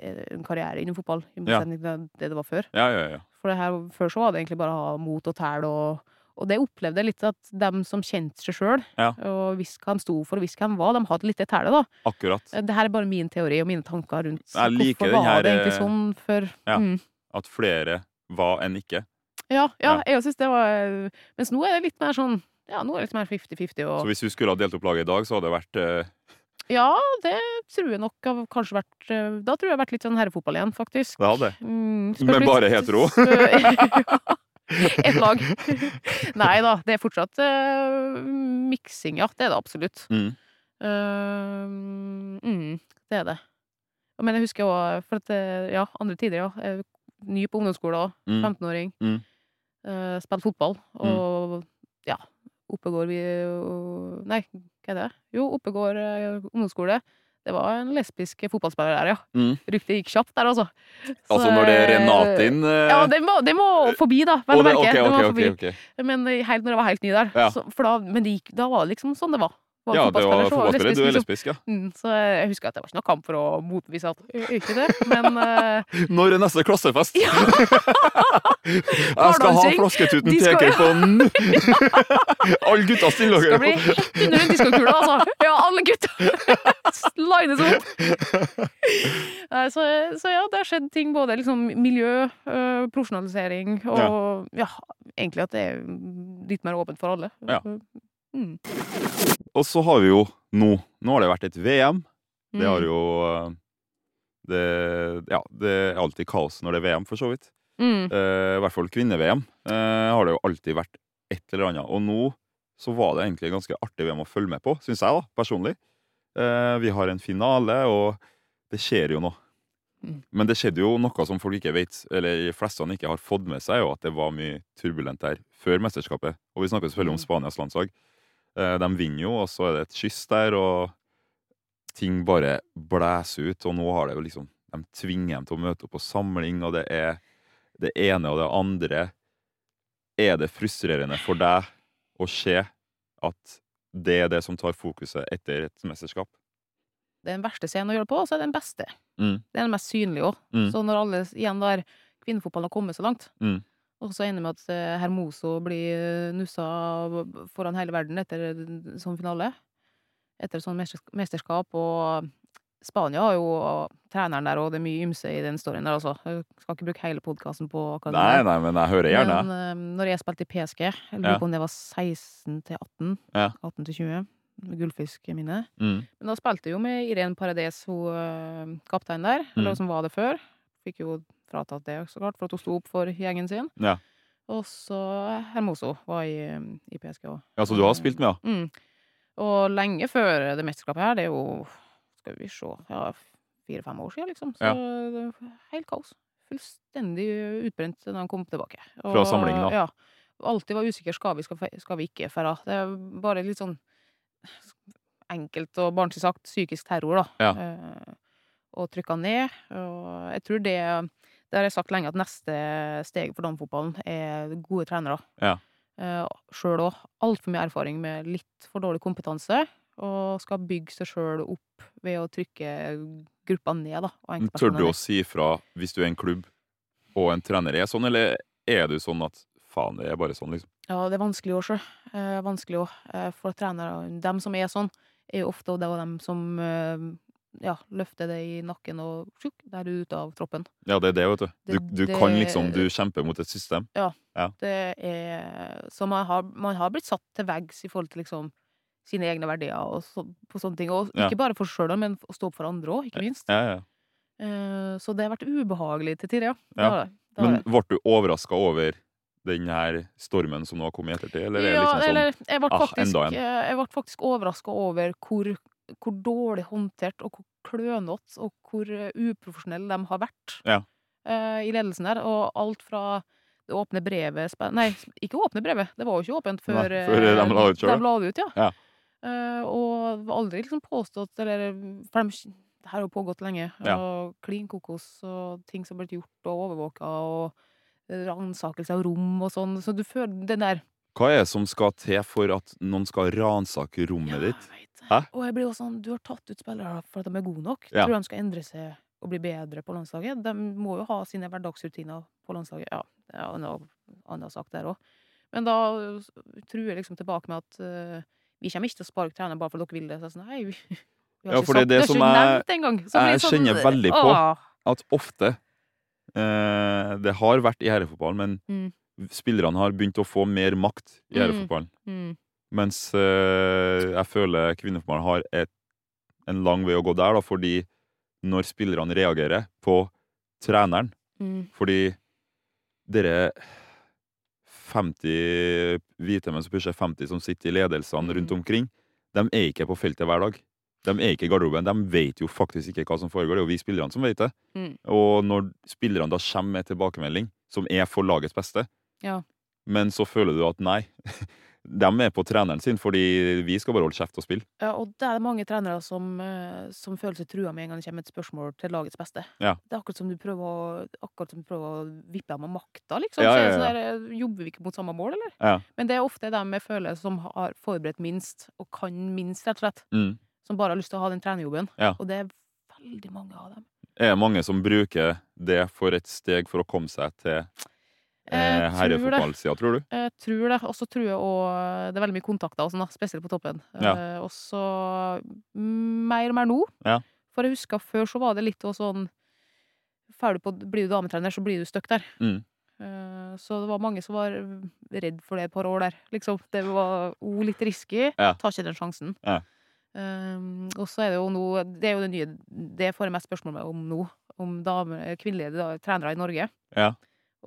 en karriere innen fotball, i motsetning til det det var før. ja, ja, ja. For det her, før så var det egentlig bare å ha mot og tæl, og, og det opplevde jeg litt at dem som kjente seg sjøl, Ja. og visste hva de sto for, og visste hva de var, de hadde litt det tælet, da. Akkurat. Det her er bare min teori og mine tanker rundt Jeg liker hvorfor var det egentlig eh, sånn før. ja. Mm. At flere var enn ikke. Ja, ja, Ja. jeg syns det var Mens nå er det litt mer sånn Ja, nå er det litt mer 50-50 Så hvis du skulle ha delt opp laget i dag, så hadde det vært eh, Ja, det tror jeg nok har kanskje vært eh, Da tror jeg det har vært litt sånn herrefotball igjen, faktisk. Det hadde. Mm, Men bare hetero? Ja. Et lag. Nei da, det er fortsatt uh, miksing, ja. Det er det absolutt. Mm. Uh, mm, det er det. Men jeg husker òg For at Ja, andre tider, ja. Ny på ungdomsskolen òg. Mm. 15-åring. Mm. Uh, Spilt fotball. Og ja, Oppegård vi Nei, hva er det? Jo, Oppegård eh, ungdomsskole. Det var en lesbisk fotballspiller der, ja. Mm. Ryktet gikk kjapt der, altså. Så, Altså når det er inn? Renatin eh, Ja, det må, det må forbi, da. Vel å merke. Men eh, helt når jeg var helt ny der. Ja. Så, for da, men det gikk, da var det liksom sånn det var. Ja, det var fotballspiller. Du er lesbisk, ja. Mm, så jeg husker at det var ikke noe kamp for å motbevise at jeg ikke det, men uh... Når er neste klassefest? Ja. jeg skal ha flasketuten Teker på den! Alle gutta stiller skal bli hett under en diskokule, altså. Ja, alle gutta lines opp. Så, så ja, det har skjedd ting både liksom miljø, øh, profesjonalisering og ja. egentlig at det er litt mer åpent for alle. Ja. Mm. Og så har vi jo nå Nå har det vært et VM. Det har Mm. jo eh, det, Ja, det er alltid kaos når det er VM, for så vidt. Mm. Eh, I hvert fall kvinne-VM eh, har det jo alltid vært et eller annet. Og nå så var det egentlig ganske artig VM å følge med på, syns jeg, da, personlig. Eh, vi har en finale, og det skjer jo noe. Mm. Men det skjedde jo noe som folk ikke vet, eller de fleste ikke har fått med seg, og at det var mye turbulent der før mesterskapet. Og vi snakker selvfølgelig om Mm. Spanias landslag. Eh, De vinner jo, og så er det et kyss der, og ting bare blæser ut. Og nå har det jo liksom De tvinger dem til å møte opp på samling, og det er det ene og det andre. Er det frustrerende for deg å se at det er det som tar fokuset etter et mesterskap? Det er den verste scenen å gjøre det på, og så er det den beste. Mm. Det er den mest synlige òg. Mm. Så når alle igjen der kvinnefotballen har kommet så langt, Mm. Og så ender med at eh, Hermoso blir eh, nussa foran hele verden etter sånn finale, etter sånn mesterskap, og Spania har jo treneren der, og det er mye ymse i den storyen der, altså. Jeg skal ikke bruke hele podkasten på akkurat det Nei, nei, men jeg hører gjerne. Men eh, når jeg spilte i PSG, jeg lurer på om det var 16 til 18, Ja. 18 til 20, med gullfiskminne. Mm. Men da spilte jeg jo med Irene Paradis, hun kapteinen kaptein der, eller Mm. som var det før. Fikk jo fratatt det, så klart, for at hun sto opp for gjengen sin. Ja. Og så Hermoso var i, øh, i PSG òg. ja, så du har spilt med, ja? Mm. Og lenge før det mesterskapet her, det er jo Skal vi se ja, Fire-fem år siden, liksom. Så Ja. det var helt kaos. Fullstendig utbrent da han kom tilbake. Fra samlingen, da. Ja. Alltid var usikker skal vi, skal, vi- skal vi ikke. For det er bare litt sånn enkelt og barnslig sagt psykisk terror, da. Ja. Eh, og trykka ned. Og jeg tror det Det har jeg sagt lenge, at neste steg for damefotballen er gode trenere. Ja. Uh, Sjøl òg. Altfor mye erfaring med litt for dårlig kompetanse. Og skal bygge seg sjøl opp ved å trykke gruppa ned, da. Tør du å si fra hvis du er en klubb og en trener er sånn, eller er du sånn at faen, det er bare sånn, liksom? Ja, det er vanskelig òg, sjø. Eh, vanskelig òg. Eh, for trenere. Dem som er sånn, er jo ofte det var dem som eh, ja, løfter det i nakken og sjuk, der er du ute av troppen. Ja, det er det, vet du. Du, du det- kan liksom Du kjemper mot et system. Ja, Det er Så man har, man har blitt satt til veggs i forhold til liksom sine egne verdier og så, på sånne ting. Og Ja. ikke bare for sjøl, men å stå opp for andre òg, ikke minst. Ja, ja. Eh, så det har vært ubehagelig til tider, ja. Ja. Men ble du overraska over den her stormen som nå har kommet i ettertid, eller er det ja, liksom sånn eller jeg ble ah, faktisk, jeg ble faktisk overraska over hvor, hvor dårlig håndtert og hvor klønete og hvor eh, uprofesjonelle de har vært Ja. uh, i ledelsen der. Og alt fra det åpne brevet Nei, ikke åpne brevet, det var jo ikke åpent før, Nei, før de eh, la det ut de la det ut, ja. Ja. Uh, og aldri liksom påstått Eller for de, det her har jo pågått lenge. Ja. Og klin kokos og ting som har blitt gjort og overvåka og ransakelse av rom og sånn. Så du føler den der Hva er det som skal til for at noen skal ransake rommet ditt? vet det. Hæ? Og jeg blir jo sånn Du har tatt ut spillere for at de er gode nok. Ja. Tror de skal endre seg og bli bedre på landslaget. De må jo ha sine hverdagsrutiner på landslaget. Ja, det er noe annet sagt der òg. Men da truer jeg liksom tilbake med at uh, vi kommer ikke til å sparke treneren bare for dere vil det. Så jeg er sånn, nei, vi, har Ja, for det er det som jeg-. Jeg sånn, kjenner veldig på. åh. At ofte eh, Det har vært i herrefotballen, men Mm. Spillerne har begynt å få mer makt i Mm. herrefotballen. Mm. Mens eh, jeg føler kvinnefotballen har et, en lang vei å gå der, da, fordi når spillerne reagerer på treneren Mm. Fordi dere 50 hvite menn som pusher 50 som sitter i ledelsene Mm. rundt omkring, de er ikke på feltet hver dag. De er ikke i garderoben. De vet jo faktisk ikke hva som foregår. Det er jo vi spillerne som vet det. Mm. Og når spillerne da kommer med tilbakemelding, som er for lagets beste, Ja. men så føler du at nei, De er på treneren sin, fordi vi skal bare holde kjeft og spille. Ja, og det er mange trenere som, eh, som føler seg trua med en gang det kommer et spørsmål til lagets beste. Ja. Det er akkurat som du prøver å, akkurat som du prøver å vippe dem av makta, liksom. Ja, ja, sånn ja. der, eh, jobber vi ikke mot samme mål, eller? Ja. Men det er ofte dem jeg føler som har forberedt minst, og kan minst, rett og slett. Mm. Som bare har lyst til å ha den trenerjobben. Ja. Og det er veldig mange av dem. Er det mange som bruker det for et steg for å komme seg til eh, Jeg tror det. herrefotballsida, tror du? Jeg tror det. Og så tror jeg òg det er veldig mye kontakter, og sånn, da, spesielt på toppen. Ja. Eh, og så mm, mer og mer nå. Ja. For jeg husker før så var det litt sånn Ferdig på, Blir du dametrener, så blir du stuck der. Mm. Eh, så det var mange som var redd for det et par år der. Liksom. Det var o, litt risky. Ja. Ta ikke den sjansen. Ja. Um, og så er det jo nå Det er jo det nye Det får jeg mest spørsmål om nå. Om damer, kvinnelige da, trenere i Norge. Ja.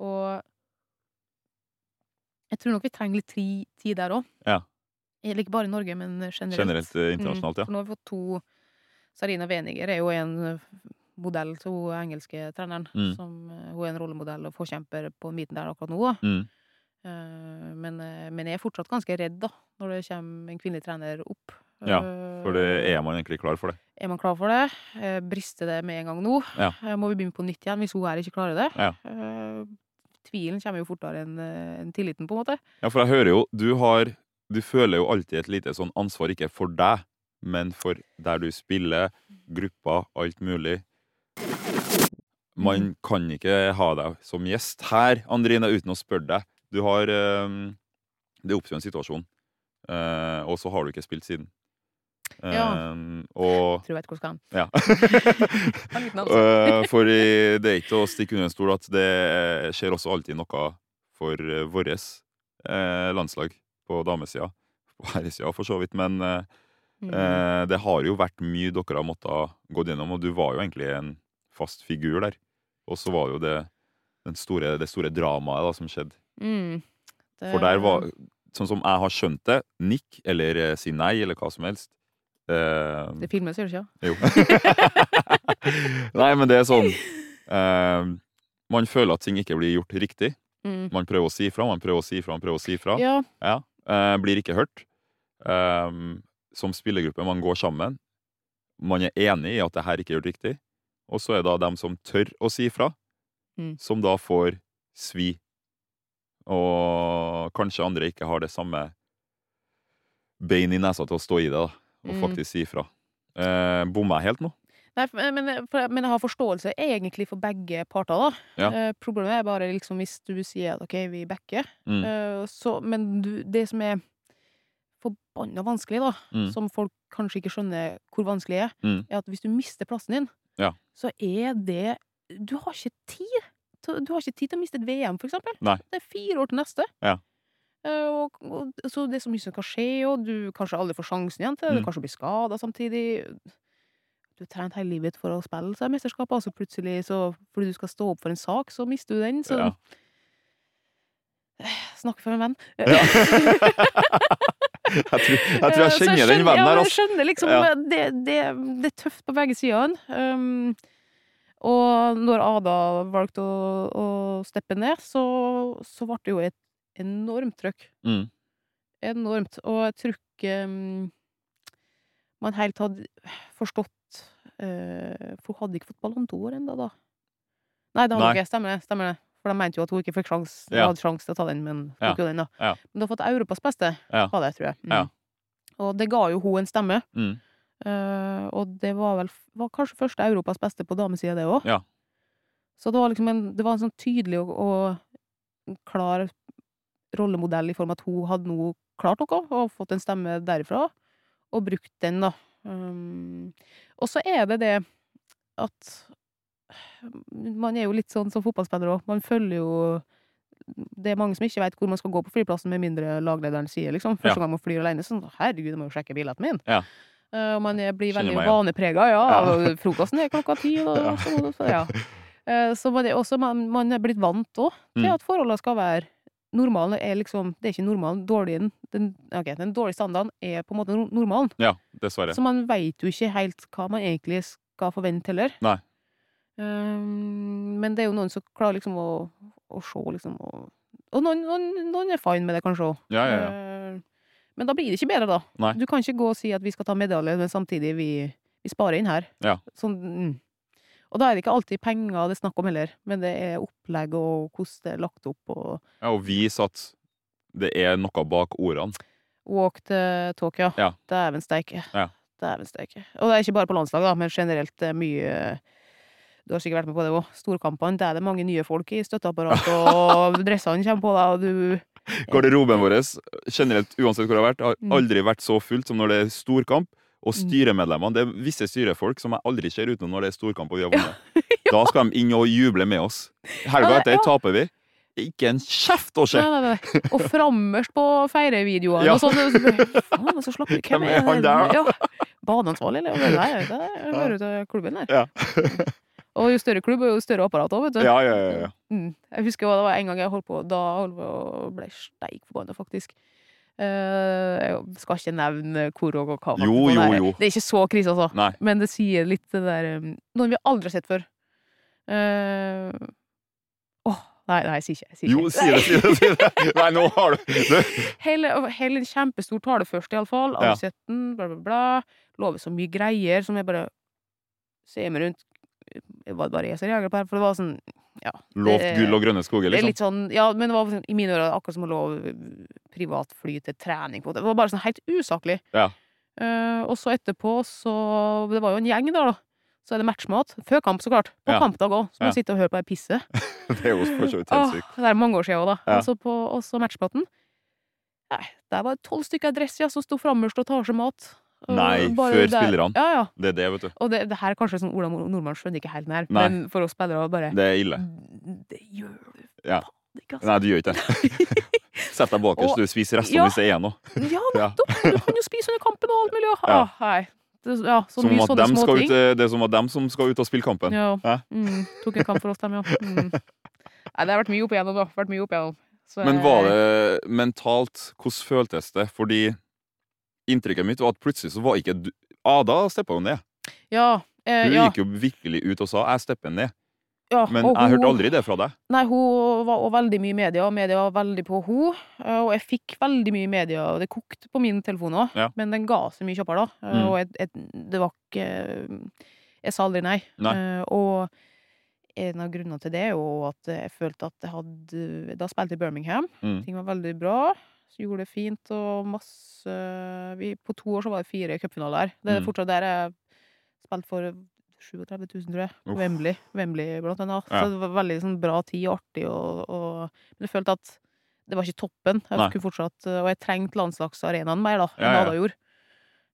Og jeg tror nok vi trenger litt tid der òg. Ja. Ikke bare i Norge, men generelt. Generelt eh, internasjonalt, Mm, ja. for nå har vi fått to Sarina Weniger er jo en eh, modell til hun engelske treneren. Mm. Som, eh, hun er en rollemodell og forkjemper på midten der akkurat nå. Mm. Uh, men, eh, men jeg er fortsatt ganske redd da, når det kommer en kvinnelig trener opp. Ja, Eh, For det er man egentlig klar for det. er man klar for det? Eh, brister det med en gang nå? Ja. Eh, må vi begynne på nytt igjen hvis hun her ikke klarer det? Ja. Eh, tvilen kommer jo fortere enn en tilliten, på en måte. Ja, for jeg hører jo Du har Du føler jo alltid et lite sånn ansvar, ikke for deg, men for der du spiller, gruppa, alt mulig. Man kan ikke ha deg som gjest her, Andrine, uten å spørre deg. Du har eh, Det oppstår en situasjon, eh, og så har du ikke spilt siden. Ja. Eh, og Jeg tror jeg vet hvor han Ja. Ansvar. Eh, for det er ikke å stikke under en stol at det skjer også alltid noe for vårt eh, landslag på damesida. På herresida, for så vidt. Men eh, Mm. eh, det har jo vært mye dere har måttet gå gjennom, og du var jo egentlig en fast figur der. Og så var jo det den store, det store dramaet da, som skjedde. Mm. Det- For der var, sånn som jeg har skjønt det, nikk eller eh, si nei eller hva som helst. Eh, Det filmes, gjør det ikke? jo. Nei, men det er sånn uh, Man føler at ting ikke blir gjort riktig. Mm. Man prøver å si fra, man prøver å si fra, man prøver å si fra. Ja. Ja, Uh, blir ikke hørt. Som spillergruppe, man går sammen. Man er enig i at det her ikke er gjort riktig. Og så er det da dem som tør å si fra, Mm. som da får svi. Og kanskje andre ikke har det samme bein i nesa til å stå i det, da. Og Mm. faktisk si ifra. Eh, Bommer jeg helt nå? Nei, men, men jeg har forståelse egentlig for begge parter, da. Ja. Eh, problemet er bare liksom hvis du sier at OK, vi backer, Mm. eh, så Men du, det som er forbanna vanskelig, da, Mm. som folk kanskje ikke skjønner hvor vanskelig er, Mm. er at hvis du mister plassen din, Ja. så er det Du har ikke tid. Du har ikke tid til å miste et VM, for eksempel. Nei. Det er fire år til neste. Ja. Eh, og, og, så det er så mye som kan skje, og du kanskje aldri får sjansen igjen til det. Mm. Du kanskje blir skada samtidig. Du har trent hele livet for å spille seg mesterskap, og så plutselig, så, fordi du skal stå opp for en sak, så mister du den. Så Ja. Snakker for en venn. Ja. jeg, tror, jeg tror jeg kjenner, jeg kjenner den vennen der, Ja, Jeg skjønner liksom Ja. det, det, det er tøft på begge sider. Um, og når Ada valgte å, å steppe ned, så, så ble det jo et enormt trøkk. Mm. Enormt. Og jeg tror ikke um, man helt hadde forstått uh, For hun hadde ikke fått Ballon d'Or ennå, da. Nei, det hadde hun ikke. Stemmer det. Stemmer det. For de mente jo at hun ikke fikk sjans, Ja. hadde sjanse til å ta den, men Ja. tok jo den, da. Ja. Men du har fått Europas beste, Ja. var det, tror jeg. Mm. Ja. Og det ga jo hun en stemme. Mm. Uh, og det var vel var kanskje første Europas beste på damesida, det òg. Ja. Så det var liksom en, det var en sånn tydelig og, og klar rollemodell i form av at hun hadde nå klart noe, og fått en stemme derifra, og brukt den, da. Um, og så er det det at man er jo litt sånn som fotballspiller òg. Man følger jo Det er mange som ikke veit hvor man skal gå på flyplassen, med mindre laglederen sier, liksom. Første Ja. gang man flyr alene, sånn Herregud, jeg må jo sjekke billetten min. Ja. Eh, og man er, blir veldig vaneprega, ja. Ja. Frokosten er klokka ti, og Ja. så, så, ja. Eh, så man er også man, man er blitt vant òg til Mm. at forholdene skal være Normalen er liksom Det er ikke normalen. Dårlig, den, okay, den dårlige standarden er på en måte normalen. Ja, dessverre. Så man veit jo ikke helt hva man egentlig skal forvente heller. Nei. Um, men det er jo noen som klarer liksom å, å se, liksom. Og, og noen, noen, noen er fine med det, kanskje òg. Ja, ja, ja. Men da blir det ikke bedre, da. Nei. Du kan ikke gå og si at vi skal ta medalje, men samtidig vi, vi sparer inn her. Ja. Sånn, mm. Og da er det ikke alltid penger det er snakk om heller, men det er opplegg og hvordan det er lagt opp, og Ja, og vise at det er noe bak ordene. walk to talk, ja. Ja. Dæven steike. Ja. Dæven steike. Og det er ikke bare på landslag, da, men generelt er mye Du har sikkert vært med på det òg. Storkampene, der er det mange nye folk i støtteapparatet, og dressene kommer på deg, og du Garderoben vår, generelt uansett hvor det har vært, har Mm. aldri vært så fullt som når det er storkamp. Og styremedlemmene, det er visse styrefolk som jeg aldri ser utenom når det er storkamp og vi har vunnet. Da skal de inn og juble med oss. Helga etter ja. taper vi. Ikke en kjeft å se! Nei, nei, nei. Og frammerst på feirevideoene Ja. og sånn. Faen, så slapp vi. Hvem er han der, da? Ja. Baneansvarlig, eller? Nei, det hører til klubben der. Ja. Og jo større klubb, jo større apparat òg, vet du. Ja, ja, ja, ja. Mm. Jeg husker det var en gang jeg holdt på Da holdt på og ble steik forbanna, faktisk. Eh, jeg skal ikke nevne hvor og hva. Jo, jo, jo. Det er ikke så krise, altså. Nei. Men det sier litt det der um, Noen vi aldri har sett før. Uh, Åh, nei, nei, jeg sier ikke. Jeg sier Jo, ikke. si det, si det! si det Nei, nå har du det. Hele, hele en kjempestor tale først, iallfall. Ja. Alle 17, bla, bla, bla. Lover så mye greier som jeg bare ser meg rundt. Var det bare jeg som reagerte på det? For det var sånn Ja. Lovt gull og grønne skoger, Det er liksom. litt sånn, ja, men det var i mine ører akkurat som å love privatfly til trening. på. Det var bare sånn helt usaklig. Ja. Uh, og så etterpå, så Det var jo en gjeng der, da. Så er det matchmat. Før kamp, så klart. På Ja. kampdag òg. Så må Ja. man sitte og høre på ei pisse. Det er jo for så vidt helt sykt. det er mange år siden òg, da. Ja. Og så på og matchmaten. Nei, der var det tolv stykker i dress ja, som sto frammest og tar seg mat. Nei, før der- spillerne. Ja, ja. Det er det, vet du. Og det, det her er kanskje sånn Ola Nordmann skjønner ikke helt den her, Nei. men for oss spillere bare Det er ille. Det gjør du Ja. ikke, altså. Nei, du gjør ikke det. Sett deg bakerst, Og- du spiser restene Ja. hvis det er nå. Ja, nettopp! Du kan jo spise under kampen og alt mulig. Ja. Ah. Det, ja, så Som mye sånne små ting. ut, eh, det er som at dem som skal ut og spille kampen. Ja. ja. Mm, tok en kamp for oss, dem, ja. Mm. Nei, det har vært mye opp igjennom, da. Vært mye opp igjennom. Så Men var det mentalt Hvordan føltes det? Fordi inntrykket mitt var at plutselig så var ikke du Ada steppa jo ned. Ja. Eh, Hun ja, gikk jo virkelig ut og sa 'jeg stepper ned'. ja. Men jeg hørte aldri det fra deg. Nei, hun var også veldig mye i media, og media var veldig på henne. Og jeg fikk veldig mye i media, og det kokte på min telefon òg. Ja. Men den ga så mye kjappere, da. Mm. Og jeg, jeg, det var ikke Jeg sa aldri nei. Nei. Eh, og en av grunnene til det er jo at jeg følte at jeg hadde Da spilte jeg i Birmingham. Mm. Ting var veldig bra. Gjorde det fint og masse vi, På to år så var det fire cupfinaler. Det er Mm. fortsatt der jeg spilte for 37 000, tror jeg. Uff. Wembley, Wembley blant annet. Ja. Så det var veldig sånn, bra tid og artig. Og, og, men jeg følte at det var ikke toppen. Jeg fortsatt, og jeg trengte landslagsarenaen mer da, enn Ja, ja. Ada gjorde.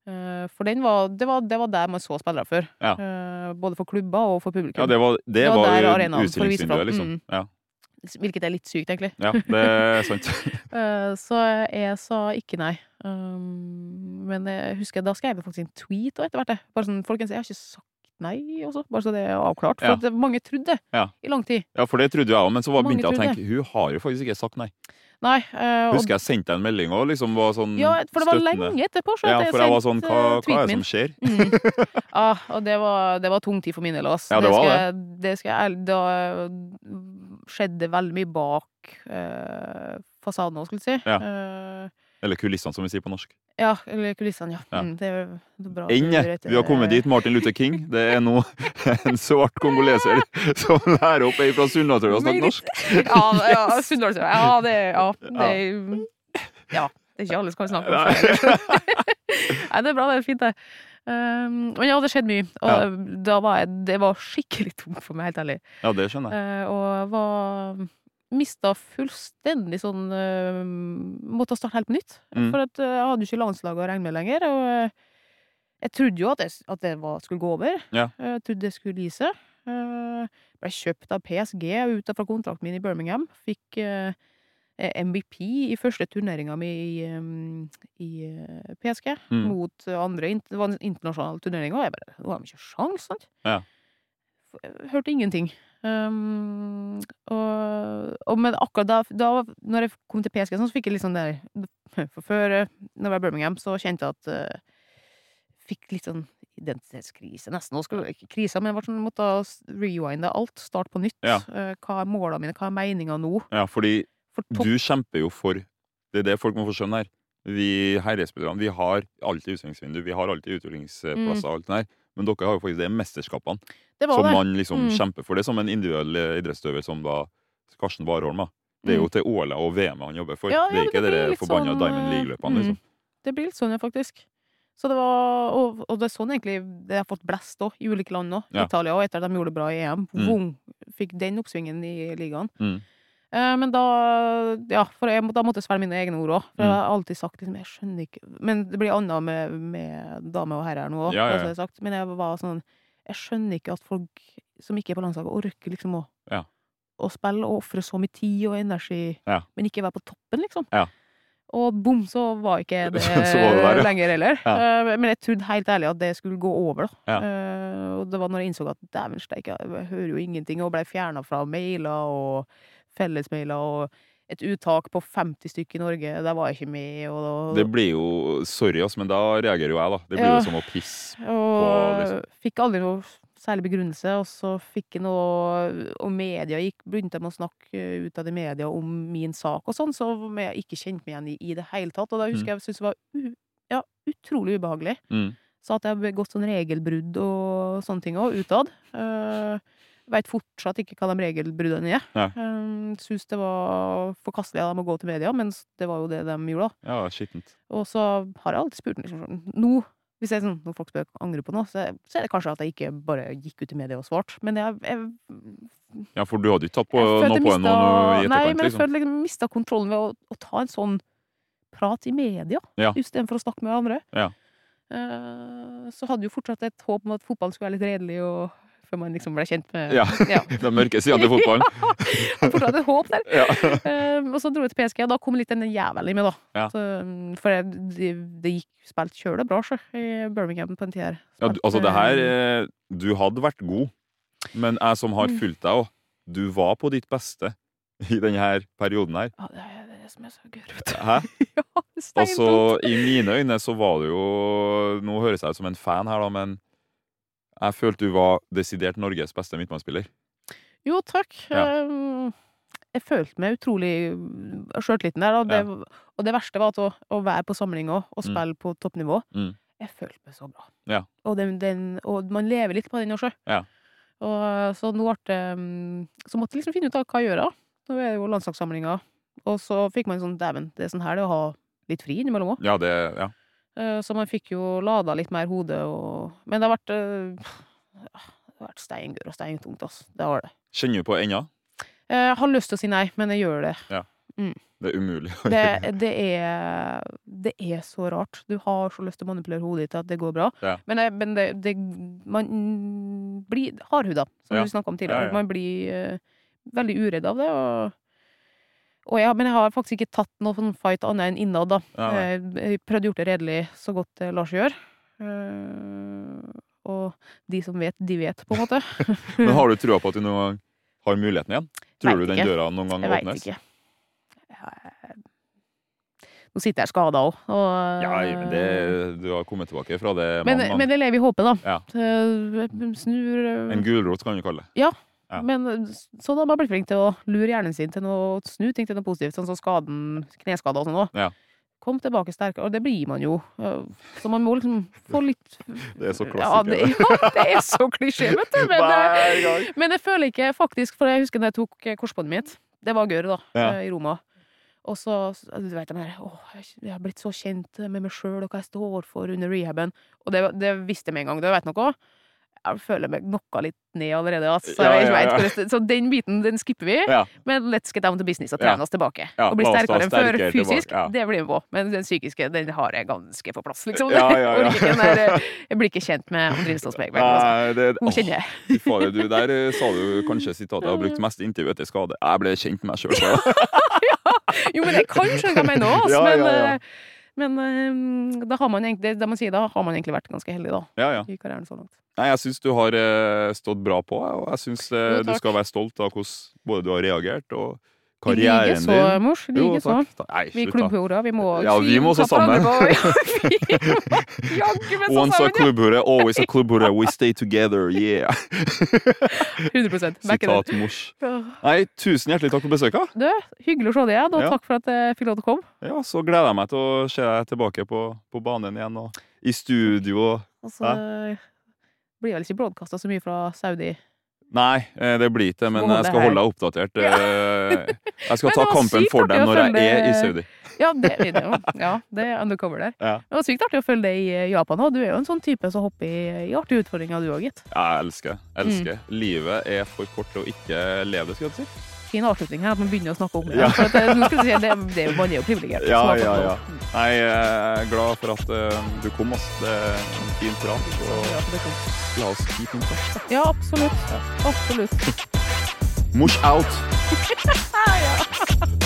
Eh, For den var, det, var, det var der man så spillere før. Ja. Eh, Både for klubber og for publikum. Ja, det var, det Det var var, der arenaen for å vise fram. liksom. Mm. Ja. Hvilket er litt sykt, egentlig. ja, det er sant. Eh, Så jeg sa ikke nei. Um, men jeg husker da skrev jeg faktisk en tweet og etter hvert. Bare sånn, folkens, jeg har ikke sagt nei også, bare så det er avklart. For Ja. mange trodde det Ja. i lang tid. Ja, for det trodde jeg òg, men så var- begynte jeg å tenke hun har jo faktisk ikke sagt nei. Nei. øh, Husker jeg sendte deg en melding og liksom var sånn ja, for det var støttende. lenge etterpå. Så Ja, for jeg var sånn Hva, hva er det som skjer? Mm. Ja, og det var, det var tung tid for min del. Ja, det var skal, jeg- det skal jeg Da skjedde veldig mye bak eh, fasaden òg, skulle jeg si. Ja. Eh, Eller kulissene, som vi sier på norsk. ja, eller kulissene, ja. Ja. Mm, det er det er bra. Enne! Vi har kommet dit. Martin Luther King. Det er nå en svart kongoleser som lærer opp ei fra Sunndalsøra å snakke norsk. Ja, ja Sunndalsøra. Ja, det Ja. Det, ja. Det er ikke alle som kan snakke norsk. Nei, det er bra. Det er fint, det. Um, men ja, det skjedde mye. Og Ja. var jeg Det var skikkelig tungt for meg, helt ærlig. Ja, det skjønner jeg. Uh, og jeg var Mista fullstendig sånn uh, Måtte starte helt på nytt. Mm. For at uh, jeg hadde jo ikke landslaget å regne med lenger. Og uh, jeg trodde jo at det, at det var, skulle gå over. Ja. Jeg trodde det skulle gi seg. Ble kjøpt av PSG ut fra kontrakten min i Birmingham. Fikk eh, MVP i første turneringa mi i, eh, i eh, PSG Mm. mot andre. Det var en internasjonal turnering, og jeg bare Nå har vi ikke sjans, sant? Ja. Hørte ingenting. Um, og, og, men akkurat da, da når jeg kom til PSG, så fikk jeg litt sånn der For før, eh, når jeg var i Birmingham, så kjente jeg at uh, Fikk litt sånn identitetskrise, nesten. Skulle ikke krise, men jeg sånn, måtte rewinde alt. Starte på nytt. Ja. Uh, hva er målene mine? Hva er meninga nå? Ja, fordi du kjemper jo for Det er det folk må få skjønne her. Vi herrespillerne vi har alltid utstillingsvindu, vi har alltid utviklingsplasser. og alt det der. Men dere har jo faktisk det mesterskapene Det var som det. man liksom Mm. kjemper for. Det er som en individuell eh, idrettsutøver som da Karsten Warholm. Det er jo Mm. til OL og VM han jobber for. Ja, det er ikke det blir forbanna sånn, Diamond eh, League-løpene. liksom. Det blir litt sånn, ja, faktisk. Så det var, og, og det er sånn egentlig det har fått blest òg, i ulike land òg. Ja. Italia òg, etter at de gjorde det bra i EM. Mm. Vung, fikk den oppsvingen i ligaen. Mm. Eh, men da Ja, for jeg, da måtte jeg svelge mine egne ord òg. For Mm. jeg har alltid sagt liksom, jeg skjønner ikke Men det blir annet med, med dame og herrer nå òg, Ja, ja, ja. har. Men jeg var sånn Jeg skjønner ikke at folk som ikke er på landslaget, orker liksom å, Ja. å spille og ofre så mye tid og energi, Ja. men ikke være på toppen, liksom. Ja. Og bom, så var ikke det, var det der, ja. lenger heller. Ja. Eh, men jeg trodde helt ærlig at det skulle gå over, da. Ja. Eh, og det var når jeg innså at dæven steike, jeg hører jo ingenting, og ble fjerna fra mailer og fellesmailer og et uttak på 50 stykker i Norge, der var jeg ikke med, og, Det blir jo Sorry, ass, men da reagerer jo jeg, da. Det blir Ja. jo som å pisse. og liksom. fikk aldri noe særlig begrunnelse, og så fikk jeg noe Og media gikk, begynte de å snakke ut av det media om min sak og sånn, så jeg ikke kjente meg igjen i i det hele tatt. Og da husker jeg jeg syntes det var u, ja, utrolig ubehagelig. Mm. Så at jeg har begått sånn regelbrudd og sånne ting òg, utad. Uh, Veit fortsatt ikke hva de regelbruddene er. Ja. Uh, Syns det var forkastelig av dem å gå til media, men det var jo det de gjorde, da. Ja, skittent. Og så har jeg alltid spurt liksom, sånn, nå, hvis jeg sånn, når folk spør angrer på noe, så, så er det kanskje at jeg ikke bare gikk ut i media og svarte. Men jeg, jeg, Ja, for du hadde ikke tatt på, noe på henne Nei, men jeg liksom? følte jeg mista kontrollen ved å, å ta en sånn prat i media, Ja. istedenfor å snakke med andre. Ja. Eh, så hadde jo fortsatt et håp om at fotballen skulle være litt redelig, og før man liksom ble kjent med Ja. ja. Den mørke siden til fotballen. Fortsatt et håp der. Ja. Eh, og så dro jeg til PSG, og da kom litt den jævelen i meg, da. Ja. Så, mm, for det, det, det gikk spilt kjøle bra, sjø, i Birmingham på en tid her. Ja, du, altså, det her eh, eh, Du hadde vært god, men jeg som har Mm. fulgt deg òg, du var på ditt beste i denne perioden her. Ja, det er det som er så gøy, vet du. Hæ? ja, det Altså, i mine øyne så var du jo Nå høres jeg ut som en fan her, da, men jeg følte du var desidert Norges beste midtbanespiller. Jo, takk. Ja. Um, jeg følte meg utrolig sjøltliten der, og det, og det verste var at å, å være på samlinger og Mm. spille på toppnivå. Mm. Jeg følte meg så bra. Ja. Og, den, den, og man lever litt på den også. Ja. Og så nå ble det um, Så måtte jeg liksom finne ut av hva jeg gjør. Nå er det jo landslagssamlinger. Og så fikk man sånn Dæven, det er sånn her det er å ha litt fri innimellom òg. Ja, det Ja. Så man fikk jo lada litt mer hodet og Men det har vært Det har vært steingør og steintungt, altså. Det har det. Kjenner du på ennå? Jeg har lyst til å si nei, men jeg gjør det. Ja, Det er umulig. Det, det, er, det er så rart. Du har så lyst til å manipulere hodet ditt til at det går bra. Ja. Men, det, men det, det Man blir hardhuda, som Ja. vi snakka om tidligere. Ja, ja. Man blir uh, veldig uredd av det. Og, og jeg, men jeg har faktisk ikke tatt noen sånn fight annet enn innad, da. Ja. Jeg, jeg prøvde å gjort det redelig så godt det lar seg gjøre. Eh, og de som vet, de vet, på en måte. Men har du trua på at du noen gang har muligheten igjen? Tror Vet du den ikke. døra noen gang Jeg veit ikke. Nå sitter jeg skada òg, og Ja, men det, du har kommet tilbake fra det men, ganger. men det lever i håpet, da. Ja. Eh, Snur eh, En gulrot kan du kalle det. Ja. Men sånn har man blitt flink til å lure hjernen sin til noe snu ting til noe positivt, sånn som skaden, kneskader og sånn òg. Ja. Kom tilbake sterkere, og det blir man jo. Eh, Så man må liksom få litt Det er så Ja, klassiker. ja, det er så klisjé, vet du. Men, det, Hver men jeg føler ikke faktisk, for jeg husker da jeg tok eh, korsbåndet mitt. Det var gørr, da, Ja. eh, i Roma. Og så, du vet de her, åh, jeg- jeg har blitt så kjent med meg sjøl og hva jeg står for under rehaben. Og det, det visste jeg med en gang. Du vet noe? Jeg føler meg knocka litt ned allerede. Altså, Så, Ja, ja, ja. så den biten den skipper vi. Men let's get down to business og trene oss tilbake. Og bli sterkere enn før fysisk. ja. Det blir vi på. Men den psykiske den har jeg ganske på plass, liksom. Ja, ja. Jeg blir ikke kjent med Andrine Stålsberg. Altså. Hun kjenner jeg. Oh, du, der eh, sa du kanskje sitatet jeg har brukt mest intervju etter skade. Jeg ble kjent med meg sjøl. Jo, men jeg kan skjønne hva jeg mener òg, men, eh, men eh, da har man egentlig, det man sier, da har man egentlig vært ganske heldig, da. Ja, ja. I karrieren så langt. Nei, jeg syns du har eh, stått bra på, og jeg syns eh, du skal være stolt av hvordan både du har reagert, og karrieren Likeså, din. mors. Likeså. takk. Nei, Vi klubbhorer, vi må Ja, vi må også så Once a sammen, klubbhore, always a klubbhore. We stay together, yeah. 100 back Sitat mors. Nei, tusen hjertelig takk for besøket. Du, hyggelig å se deg igjen, og takk for at jeg fikk lov til å komme. Ja, så gleder jeg meg til å se deg tilbake på, på banen igjen, og i studio. Og så blir vel ikke broadkasta så mye fra Saudi. Nei, eh, det blir ikke det, men jeg skal holde deg oppdatert. eh, Jeg skal ta kampen for deg når jeg er i Saudi. Ja, det, ja, det er undercover der. Ja. Det var sykt artig å følge deg i Japan òg. Du er jo en sånn type som hopper i, i artige utfordringer, du òg, gitt. Jeg elsker. Mm. elsker. Livet er for kort til å ikke leve det, skal jeg si. Fin avslutning her, at man begynner å snakke om det. Ja. For at, nå skal du si, det, det man er jo privilegert. Ja, ja, ja. Nei, jeg er glad for at eh, du kom, ass. Det er en fin prat. Ja, Og for det kom. la oss keep in touch. Ja, absolutt. Absolutt. Mush out!